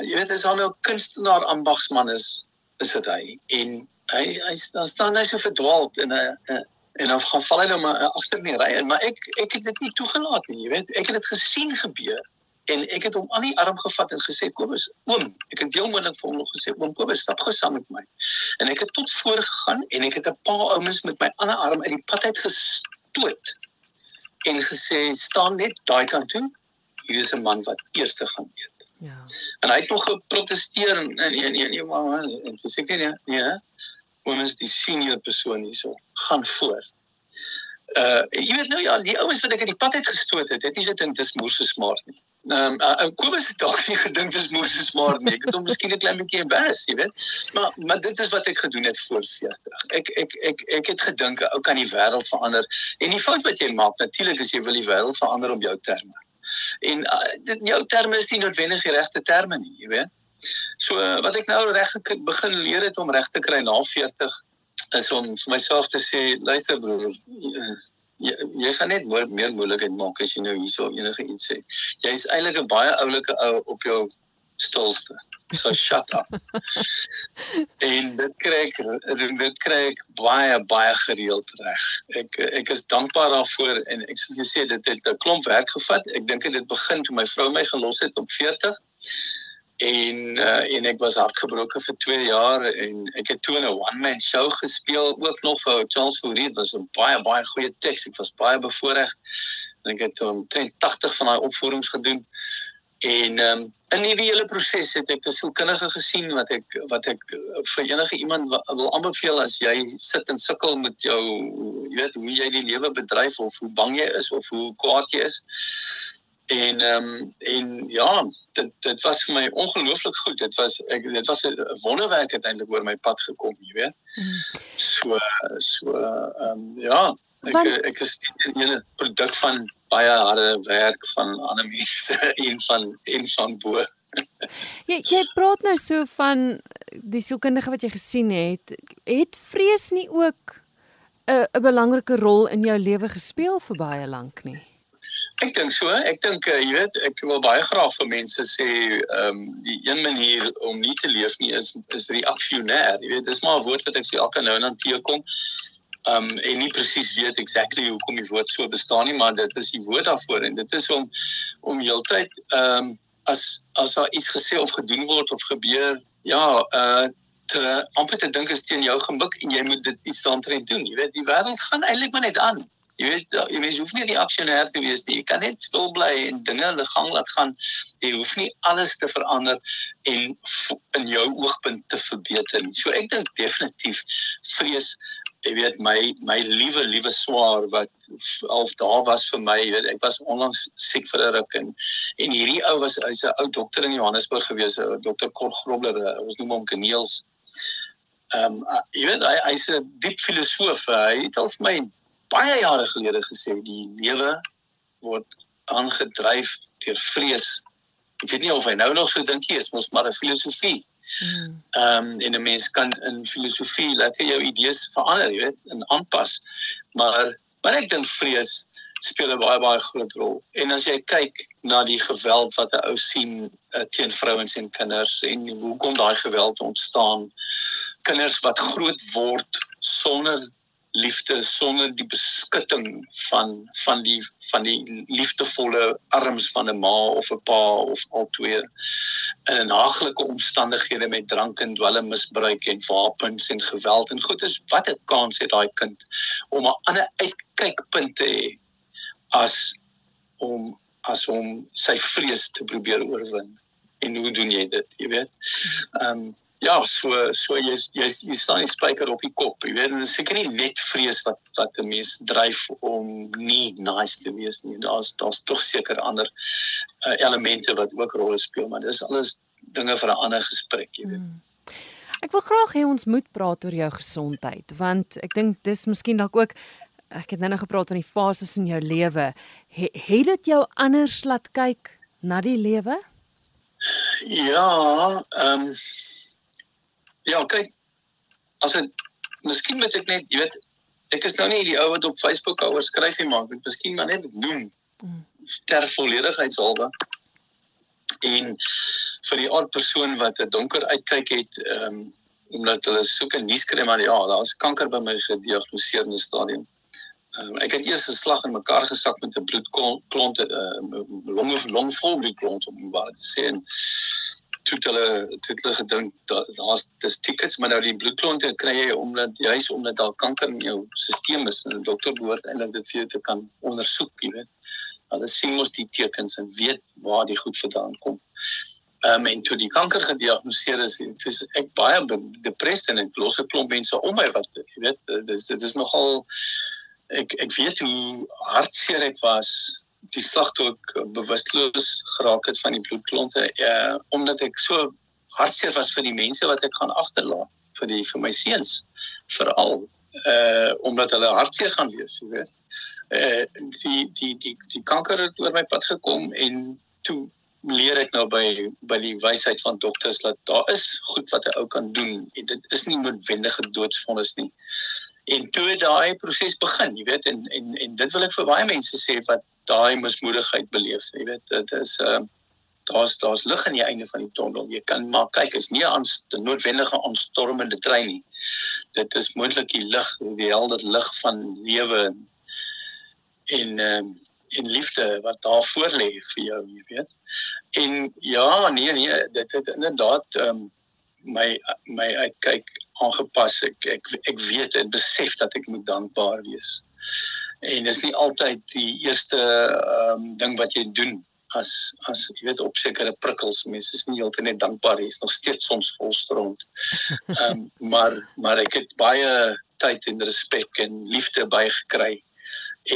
jy weet as hy nou kunstenaar ambagsman is is dit hy en hy hy dan staan hy so verdwaald in 'n en dan gaan val hy nou maar agter in die ry en maar ek ek het dit nie toegelaat nie jy weet ek het dit gesien gebeur en ek het hom aan die arm gevat en gesê Kobus oom ek het heel moontlik vir hom nog gesê oom Kobus stap gou saam met my en ek het tot voor gegaan en ek het 'n paar ouens met my ander arm uit die pad uit gestoot en gesê staan net daai kant toe. Hier is 'n man wat eerste gaan eet. Ja. En hy het nog geprotesteer en nee nee nee, nee maar en sê ek nee, nee. Ons die senior persoon hierso. Gaan voor. Uh jy weet nou ja, die ouens wat ek in die pad uit gestoot het, het nie gedink dis moer so smart nie. Ehm um, uh, Kobus het dalk nie gedink dis moer so smart nie. Ek het hom miskien 'n klein bietjie embarrass, jy weet. Maar maar dit is wat ek gedoen het voor 40. Ek ek ek ek het gedink ou kan die wêreld verander. En die fout wat jy maak, natuurlik is jy wil die wêreld verander op jou terme. En uh, dit jou terme is nie noodwendig die regte terme nie, jy weet. So wat ek nou reg begin leer het om reg te kry na 40 is om vir myself te sê, luister broer, jy, jy gaan net meer, meer moeilikheid maak as jy nou hierso enige iets sê. Jy's eintlik 'n baie oulike ou op jou stilste. So shut up. en dit kry ek dit kry ek baie baie gereeld reg. Ek ek is dankbaar daarvoor en ek soos jy sê dit het 'n klomp werk gevat. Ek dink dit begin toe my vrou my gelos het op 40 en uh, en ek was hartgebroke vir 2 jaar en ek het toe 'n one man show gespeel ook nog vir Charles Fourie. Dit was 'n baie baie goeie teks ek was baie bevoorreg en ek het omtrent 80 van daai opvoerings gedoen. En um, in hierdie hele proses het ek 'n sielkundige gesien wat ek wat ek vir enige iemand wil aanbeveel as jy sit en sukkel met jou jy weet hoe jy die lewe bedryf of hoe bang jy is of hoe kwaad jy is En ehm um, en ja, dit dit was vir my ongelooflik goed. Dit was ek dit was 'n wonderwerk uiteindelik oor my pad gekom, jy weet. So so ehm um, ja, ek Want... ek is 'n hele produk van baie harde werk van ander mense en van en van bo. jy jy praat nou so van die sielkundige wat jy gesien het, het vrees nie ook 'n 'n belangrike rol in jou lewe gespeel vir baie lank nie? Ek dink so, ek dink uh, jy weet, ek wil baie graag vir mense sê, ehm um, die een manier om nie te leef nie is is reaksionêr. Jy weet, dis maar 'n woord wat ek sê elke nou en dan teekom. Ehm um, en nie presies weet exactly hoekom die woord so bestaan nie, maar dit is die woord daarvoor en dit is om om heeltyd ehm um, as as daar iets gesê of gedoen word of gebeur, ja, uh te amper te dink is teen jou gemik en jy moet dit iets daaroor doen. Jy weet, die wêreld gaan eintlik maar net aan. Jy weet jy mens hoef nie die aksionêr te wees nie. Jy kan net stil bly en dinge hulle gang laat gaan. Jy hoef nie alles te verander en in jou oogpunt te verbeter nie. So ek dink definitief vrees jy weet my my liewe liewe swaar wat al daar was vir my, jy weet ek was onlangs siek vir 'n ruk en en hierdie ou was hy's 'n ou dokter in Johannesburg gewees, dokter Kor Grobler, ons noem hom Kneels. Ehm um, jy weet hy hy's 'n diep filosoof. Hy het al vir my baie jare gelede gesê die lewe word aangedryf deur vrees. Ek weet nie of hy nou nog so dink nie, is mos maar 'n filosofie. Hmm. Ehm um, en 'n mens kan in filosofie lekker jou idees verander, jy weet, en aanpas. Maar maar ek dink vrees speel 'n baie baie groot rol. En as jy kyk na die geweld wat 'n ou sien uh, teen vrouens en kinders en hoekom daai geweld ontstaan, kinders wat groot word sonder liefde sonder die beskutting van van die van die liefdevolle arms van 'n ma of 'n pa of al twee in 'n haglike omstandighede met drank en dwelmmisbruik en wapens en geweld en goed is wat 'n kans het daai kind om 'n ander uitkykpunt te hê as om as om sy vrees te probeer oorwin? En hoe doen jy dit jy weet? Ehm um, ja, so so jy jy jy staan die spyker op die kop. Jy weet, dit is seker nie net vrees wat wat 'n mens dryf om nie nice te wees nie. Daar's daar's tog seker ander uh, elemente wat ook rolle speel, maar dis alles dinge vir 'n ander gesprek, jy weet. Hmm. Ek wil graag hê ons moet praat oor jou gesondheid, want ek dink dis miskien dalk ook ek het nou nog gepraat van die fases in jou lewe. He, het dit jou anders laat kyk na die lewe? Ja, ehm um, Ja, kyk as dit miskien moet ek net, jy weet, ek is nou nie die ou wat op Facebook oor skryf nie, maar ek miskien maar net noem mm. ter volledigheidshalwe. En vir die aard persoon wat 'n donker uitkyk het, ehm um, omdat hulle soek 'n nuus kry maar ja, daar's kanker by my gediagnoseer in 'n stadium. Um, ek het eers 'n slag in mekaar gesak met 'n bloedklont 'n uh, long of long vol bloedklont om wat te sê en toe hulle toe hulle gedink daar's dis tickets maar nou die bloedklonte kry jy omdat juis omdat daar kanker in jou stelsel is en 'n dokter behoort eintlik dit vir jou te kan ondersoek, jy weet. Hulle sien mos die tekens en weet waar die goed vandaan kom. Ehm um, en toe die kanker gediagnoseer is, is ek baie depressed en ek los 'n klomp mense om my wat jy weet, dis dit is nogal ek ek weet hoe hartseer ek was die slag toe ek bewusteloos geraak het van die bloedklonte uh, omdat ek so hartseer was vir die mense wat ek gaan agterlaat vir die vir my seuns veral uh omdat hulle hartseer gaan wees, jy weet. Uh die die die die kanker het oor my pad gekom en toe leer ek nou by by die wysheid van dokters dat daar is goed wat 'n ou kan doen en dit is nie noodwendige doodsvonnis nie. En toe daai proses begin, jy weet, en en en dit wil ek vir baie mense sê wat daai mismoedigheid beleef, jy weet, dit is ehm uh, daar's daar's lig aan die einde van die tonnel. Jy kan maar kyk, is nie 'n noodwendige aanstormende trein nie. Dit is moontlik die lig, die helder lig van lewe en ehm uh, en liefde wat daar voor lê vir jou, jy weet. En ja, nee nee, dit het inderdaad ehm um, my my uitkyk aangepas. Ek ek ek weet en besef dat ek moet dankbaar wees. En dis nie altyd die eerste ehm um, ding wat jy doen as as jy weet op sekere prikkels. Mense is nie heeltemal net dankbaar nie. Is nog steeds soms vol stront. Ehm um, maar maar ek het baie tyd en respek en liefde bygekry.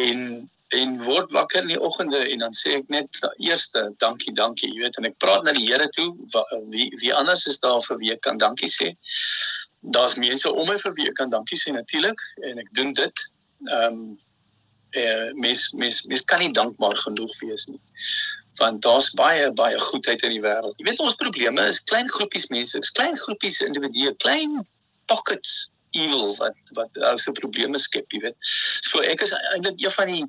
En en word wakker in die oggende en dan sê ek net eerste dankie dankie jy weet en ek praat na die Here toe wie wie anders is daar vir wie ek kan dankie sê daar's mense om my vir wie ek kan dankie sê natuurlik en ek doen dit. Ehm um, eh mes mes mes kan nie dankbaar genoeg wees nie. Want daar's baie baie goedheid in die wêreld. Jy weet ons probleme is klein groepies mense is klein groepies individue klein pockets evil wat wat ou se probleme skep jy weet. So ek is eintlik een van die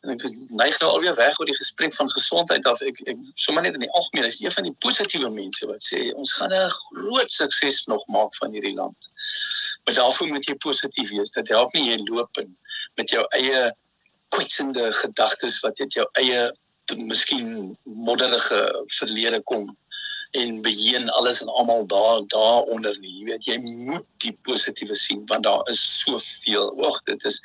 en ek neig nou alweer weg oor die gesprek van gesondheid af. Ek ek sommer net in die algemeen is een van die positiewe mense wat sê ons gaan 'n groot sukses nog maak van hierdie land. Maar daarvoor moet jy positief wees. Dit help nie jy loop in met jou eie kwetsende gedagtes wat uit jou eie miskien modderige verlede kom en beheen alles en almal daar daaronder nie. Jy weet jy moet die positiewe sien want daar is soveel. Oeg, dit is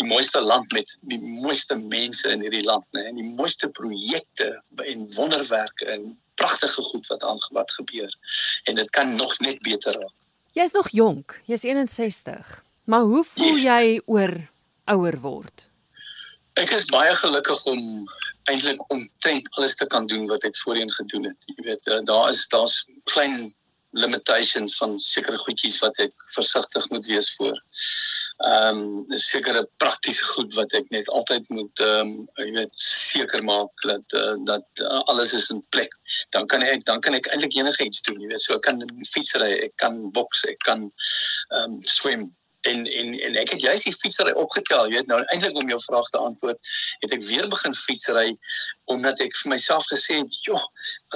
die mooiste land met die mooiste mense in hierdie land, né? En die mooiste projekte en wonderwerke en pragtige goed wat aan wat gebeur. En dit kan nog net beter raak. Jy's nog jonk, jy's 61. Maar hoe voel yes. jy oor ouer word? Ek is baie gelukkig om eintlik omtrent alles te kan doen wat ek voorheen gedoen het. Jy weet, eh, daar is daar's klein limitations van sekere goedjies wat ek versigtig moet wees voor. Ehm um, sekere praktiese goed wat ek net altyd moet ehm um, jy weet seker maak dat uh, dat uh, alles is in plek. Dan kan ek dan kan ek eintlik enige iets doen, jy weet. So ek kan fietsry, ek kan boks, ek kan ehm um, swem en en en ek het juist die fietsry opgetel, jy weet nou eintlik om jou vraag te antwoord, het ek weer begin fietsry omdat ek vir myself gesê het, "Joh,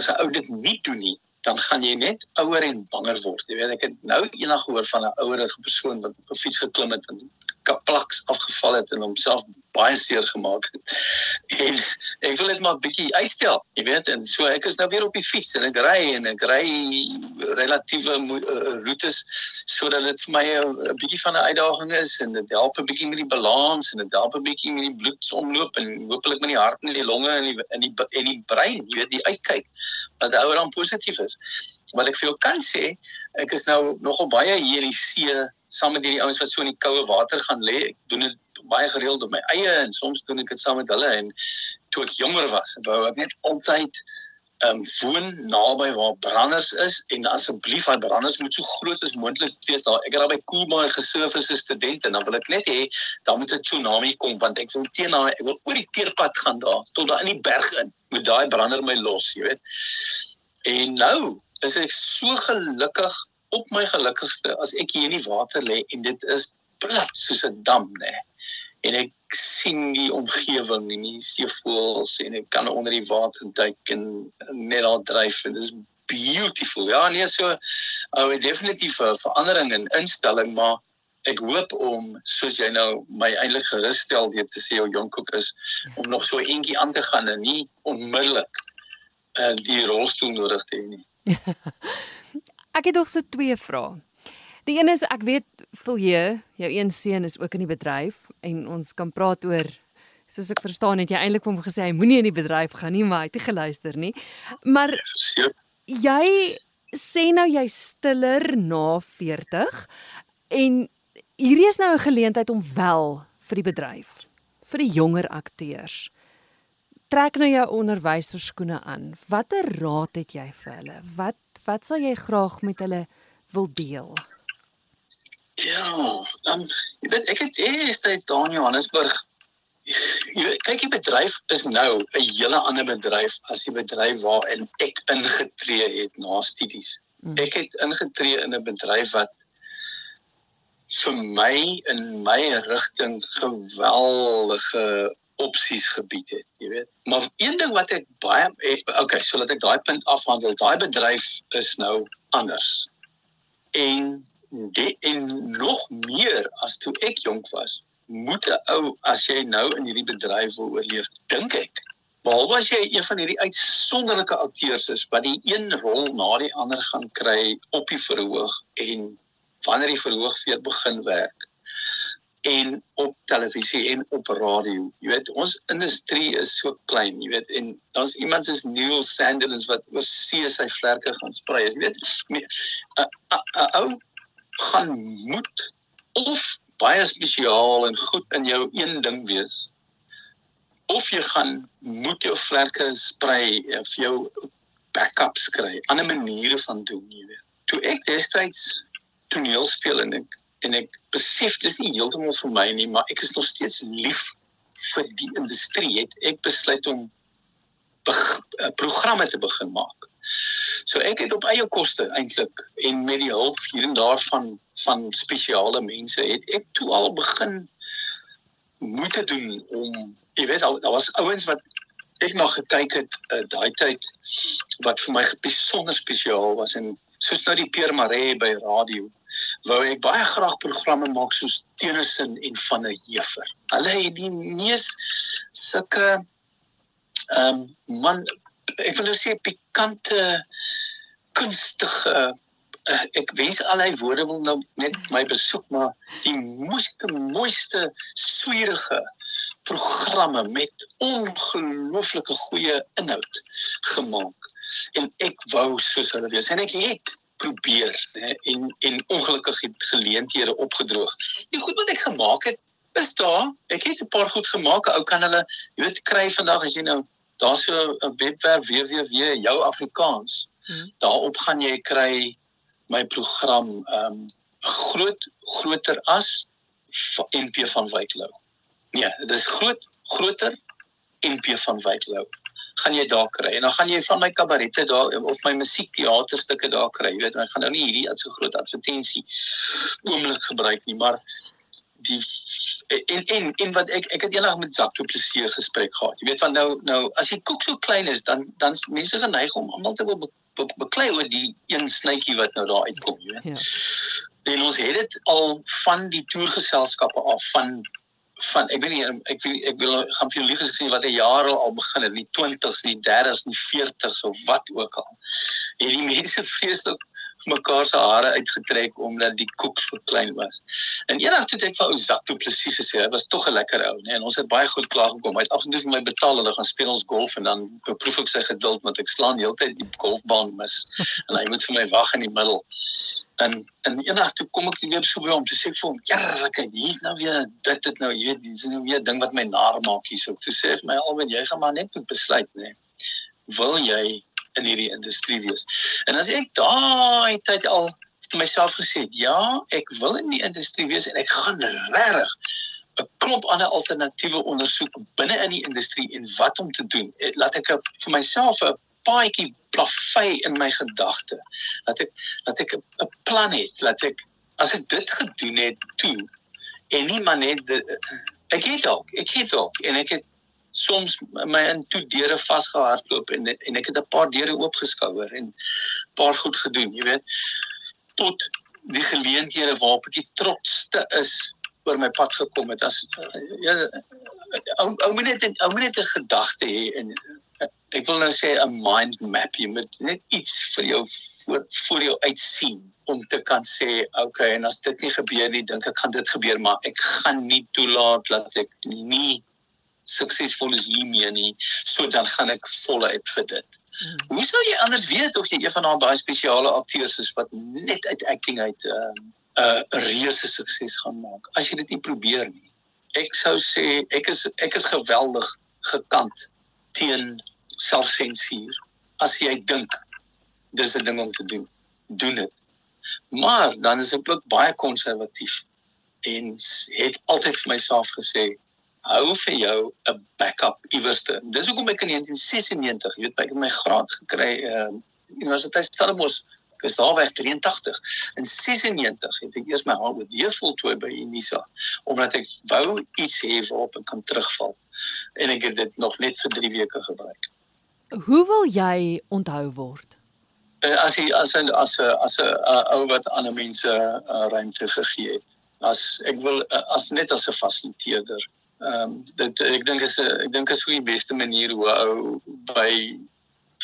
as 'n ou dit nie doen nie, dan gaan jy net ouer en banger word." Jy weet ek het nou eendag gehoor van 'n ouerige persoon wat op 'n fiets geklim het en kaplaks afgeval het en homself baie seer gemaak het. En ek wil dit maar bietjie uitstel, jy weet, en so ek is nou weer op die fiets en ek ry en ek ry relatiewe uh, roetes sodat dit vir my 'n bietjie van 'n uitdaging is en dit help 'n bietjie met die balans en dit help 'n bietjie met die bloedsomloop en hopelik met die hart en die longe en die in die en die brein, jy weet, die uitkyk wat ouer dan positief is. Wat ek vir jou kan sê, ek is nou nogal baie hier in die see saam met hierdie ouens wat so in die koue water gaan lê. Ek doen dit baie gereeld op my eie en soms doen ek dit saam met hulle en toe ek jonger was, wou ek net altyd ehm um, woon naby waar branders is en asseblief daai branders moet so groot as moontlik wees daar. Ek het daar by Koelbaai gesurf as 'n student en dan wil ek net hê daar moet 'n tsunami kom want ek wil teen daai ek wil oor die teerpad gaan daar tot daar in die berg in. Moet daai brander my los, jy weet. En nou is ek so gelukkig op my gelukkigste as ek hier in die water lê en dit is plat soos 'n dam nê. En ek sien die omgewing en die seevoëls en ek kan onder die water duik en net daar dryf en dit is beautiful. Ja, nee so uh, definitief 'n verandering in instelling, maar ek hoop om soos jy nou my eintlik gerus stel deur te sê jou jonkok is om nog so eentjie aan te gaan en nie onmiddellik uh, die rolstoel nodig te hê nie. ek het nog so twee vrae. Die een is ek weet Vilje, jou een seun is ook in die bedryf en ons kan praat oor soos ek verstaan het jy eintlik hom gesê hy moenie in die bedryf gaan nie, maar hy het nie geluister nie. Maar jy sê nou jy stiller na 40 en hierdie is nou 'n geleentheid om wel vir die bedryf, vir die jonger akteurs. Trek nou jou onderwyserskoene aan. Watter raad het jy vir hulle? Wat wat sal jy graag met hulle wil deel? Ja, um, jy weet ek het eers tyd daar in Johannesburg jy weet kyk die bedryf is nou 'n hele ander bedryf as die bedryf waarin ek ingetree het na studies. Mm. Ek het ingetree in 'n bedryf wat vir my in my rigting geweldige opsies gebied het, jy weet. Maar een ding wat ek baie okay, so laat ek daai punt afhandel. Daai bedryf is nou anders. En en nog meer as toe ek jonk was, moet 'n ou as jy nou in hierdie bedryf wil oorleef, dink ek, Behalwe as jy een van hierdie uitsonderlike akteurs is wat die een rol na die ander gaan kry op die verhoog en wanneer die verhoog weer begin werk en op televisie en op radio. Jy weet, ons industrie is so klein, jy weet, en daar's iemand soos Neil Sandilands wat oor see sy vlerke gaan sprei. Jy weet, 'n ou gaan moet of baie spesiaal en goed in jou een ding wees of jy gaan moet jou vlerke sprei of jou backups kry ander maniere van doen jy weet. Toe ek destyds toneel speel en ek en ek besef dis nie heeltemal vir my nie maar ek is nog steeds lief vir die industrie het ek besluit om eh, programme te begin maak so ek het op eie koste eintlik en met die hulp hier en daar van van spesiale mense het ek toe al begin moeite doen om jy weet al daar was ouens wat ek nog gekyk het uh, daai tyd wat vir my besonder spesiaal was en soos nou die Pierre Maree by radio wou ek baie graag programme maak soos Tennyson en van der Heever. Hulle het die mees sulke ehm um, man ek wil nou sê pikante kunstige uh, ek wens al hy woorde wil nou net my besoek maar die mooiste mooiste swierige programme met ongelooflike goeie inhoud gemaak en ek wou soos hulle wees en ek het probeer hè, en en ongelukkig geleenthede opgedroog. Die goed wat ek gemaak het is daar. Ek het 'n paar goed gemaak. Ou kan hulle jy weet kry vandag as jy nou daar's so 'n webwerf www jou Afrikaans. Hmm. Daarop gaan jy kry my program ehm um, groot groter as NP van Wyklou. Nee, dit is groot groter NP van Wyklou. Gaan jy daar kry en dan gaan jy van my kabarette daar of my musiekteaterstukke daar kry. Jy weet, ek gaan nou nie hierdie as 'n groot advertensie oomblik gebruik nie, maar die en en en wat ek ek het eendag met Zak Du Plessis gesprek gehad. Jy weet van nou nou as die koek so klein is, dan dan mense geneig om almal te wil be beklei oor die een snytjie wat nou daar uitkom, jy weet. Ja. En ons het dit al van die toergeselskappe af van van ek weet nie ek wil ek wil gaan vir julle lieg gesê wat 'n jaar al begin het, nie 20s nie, 30s nie, 40s of wat ook al. En die mense vreeslik mekaar se hare uitgetrek omdat die koek so klein was. En eendag toe ek vir ou Zak Du Plessis gesê, hy was tog 'n lekker ou, nee, en ons het baie goed klaar gekom. Hy het af en toe vir my betaal en dan gaan speel ons golf en dan beproef ek sy geduld want ek slaan heeltyd die golfbaan mis en hy moet vir my wag in die middel. En en eendag toe kom ek weer so by hom te sê vir hom, "Ja, kyk, hier's nou weer dit dit nou, jy weet, dis nou weer ding wat my naar maak hierso." Toe sê hy vir my, "Alwen, jy gaan maar net moet besluit, nee. Wil jy in hierdie industrie wees. En as ek daai tyd al vir myself gesê het, ja, ek wil in die industrie wees en ek gaan regtig 'n klomp ander alternatiewe ondersoek binne in die industrie en wat om te doen. Eh, laat ek vir myself 'n paadjie plavei in my gedagte. Laat ek laat ek 'n plan het, laat ek as ek dit gedoen het toe en nie maar net ek het ook, ek het ook en ek het soms my in toe deure vasgehardloop en en ek het 'n paar deure oopgeskouer en paar goed gedoen, jy weet, tot die geleenthede waarop ek die trotste is oor my pad gekom het. As ja ou ou moet net ou moet net 'n gedagte hê en ek wil nou sê 'n mind map jy moet net iets vir jou voor voor jou uitsien om te kan sê okay en as dit nie gebeur nie dink ek gaan dit gebeur maar ek gaan nie toelaat dat ek nie suksesvol is hiermee nie so dan gaan ek voluit vir dit. Hmm. Hoe sou jy anders weet of jy een van daai baie spesiale akteurs is wat net uit acting uit 'n uh, 'n uh, reuse sukses gaan maak as jy dit nie probeer nie? Ek sou sê ek is ek is geweldig gekant teen selfsensuur. As jy dink dis 'n ding om te doen, doen dit. Maar dan is ek ook baie konservatief en het altyd vir myself gesê hou vir jou 'n backup iewerste. Dis hoekom ek in 1996, jy weet, ek het my graad gekry uh Universiteit Stellenbosch is daar weg 83 in 96 het ek eers my HOD voltooi by Unisa omdat ek wou iets hê waarop ek kan terugval en ek het dit nog net vir 3 weke gebruik. Hoe wil jy onthou word? Uh, as jy as 'n as 'n as 'n ou wat ander mense uh, ruimte gegee het. As ek wil as net as 'n fasiliteerder ehm um, dit ek dink is ek dink is hoe die beste manier hoe ou by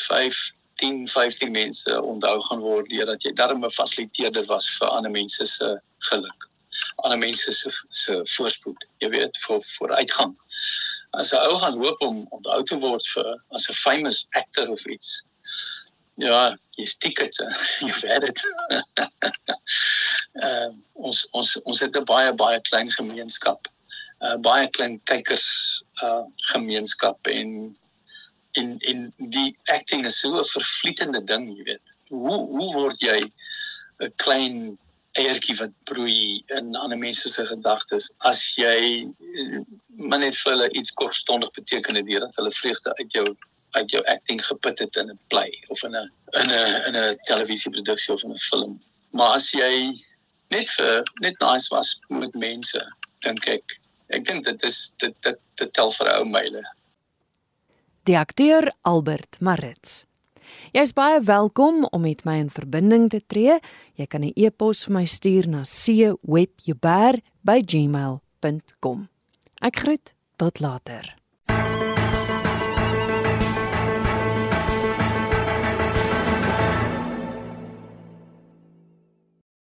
5 10 15 mense onthou gaan word deurdat jy darm 'n fasiliteerder was vir ander mense se geluk. Ander mense se se voorspoed, jy weet, vir vir uitgang. As 'n ou gaan hoop om onthou te word vir as 'n famous actor of iets. Ja, jy stiek dit, jy weet dit. Ehm uh, ons ons ons het 'n baie baie klein gemeenskap uh, baie klein kykers uh gemeenskap en en en die acting is so 'n vervlietende ding, jy weet. Hoe hoe word jy 'n klein eiertjie wat broei in ander mense se gedagtes as jy uh, maar net vir hulle iets kortstondig beteken het deurdat hulle vreugde uit jou uit jou acting geput het in 'n play of in 'n in 'n in 'n televisieproduksie of in 'n film. Maar as jy net vir net nice was met mense, dink ek ek dink dit is dit dit dit tel vir ou myle. Die akteur Albert Marits. Jy's baie welkom om met my in verbinding te tree. Jy kan 'n e-pos vir my stuur na cwebjuber@gmail.com. Ek groet tot later.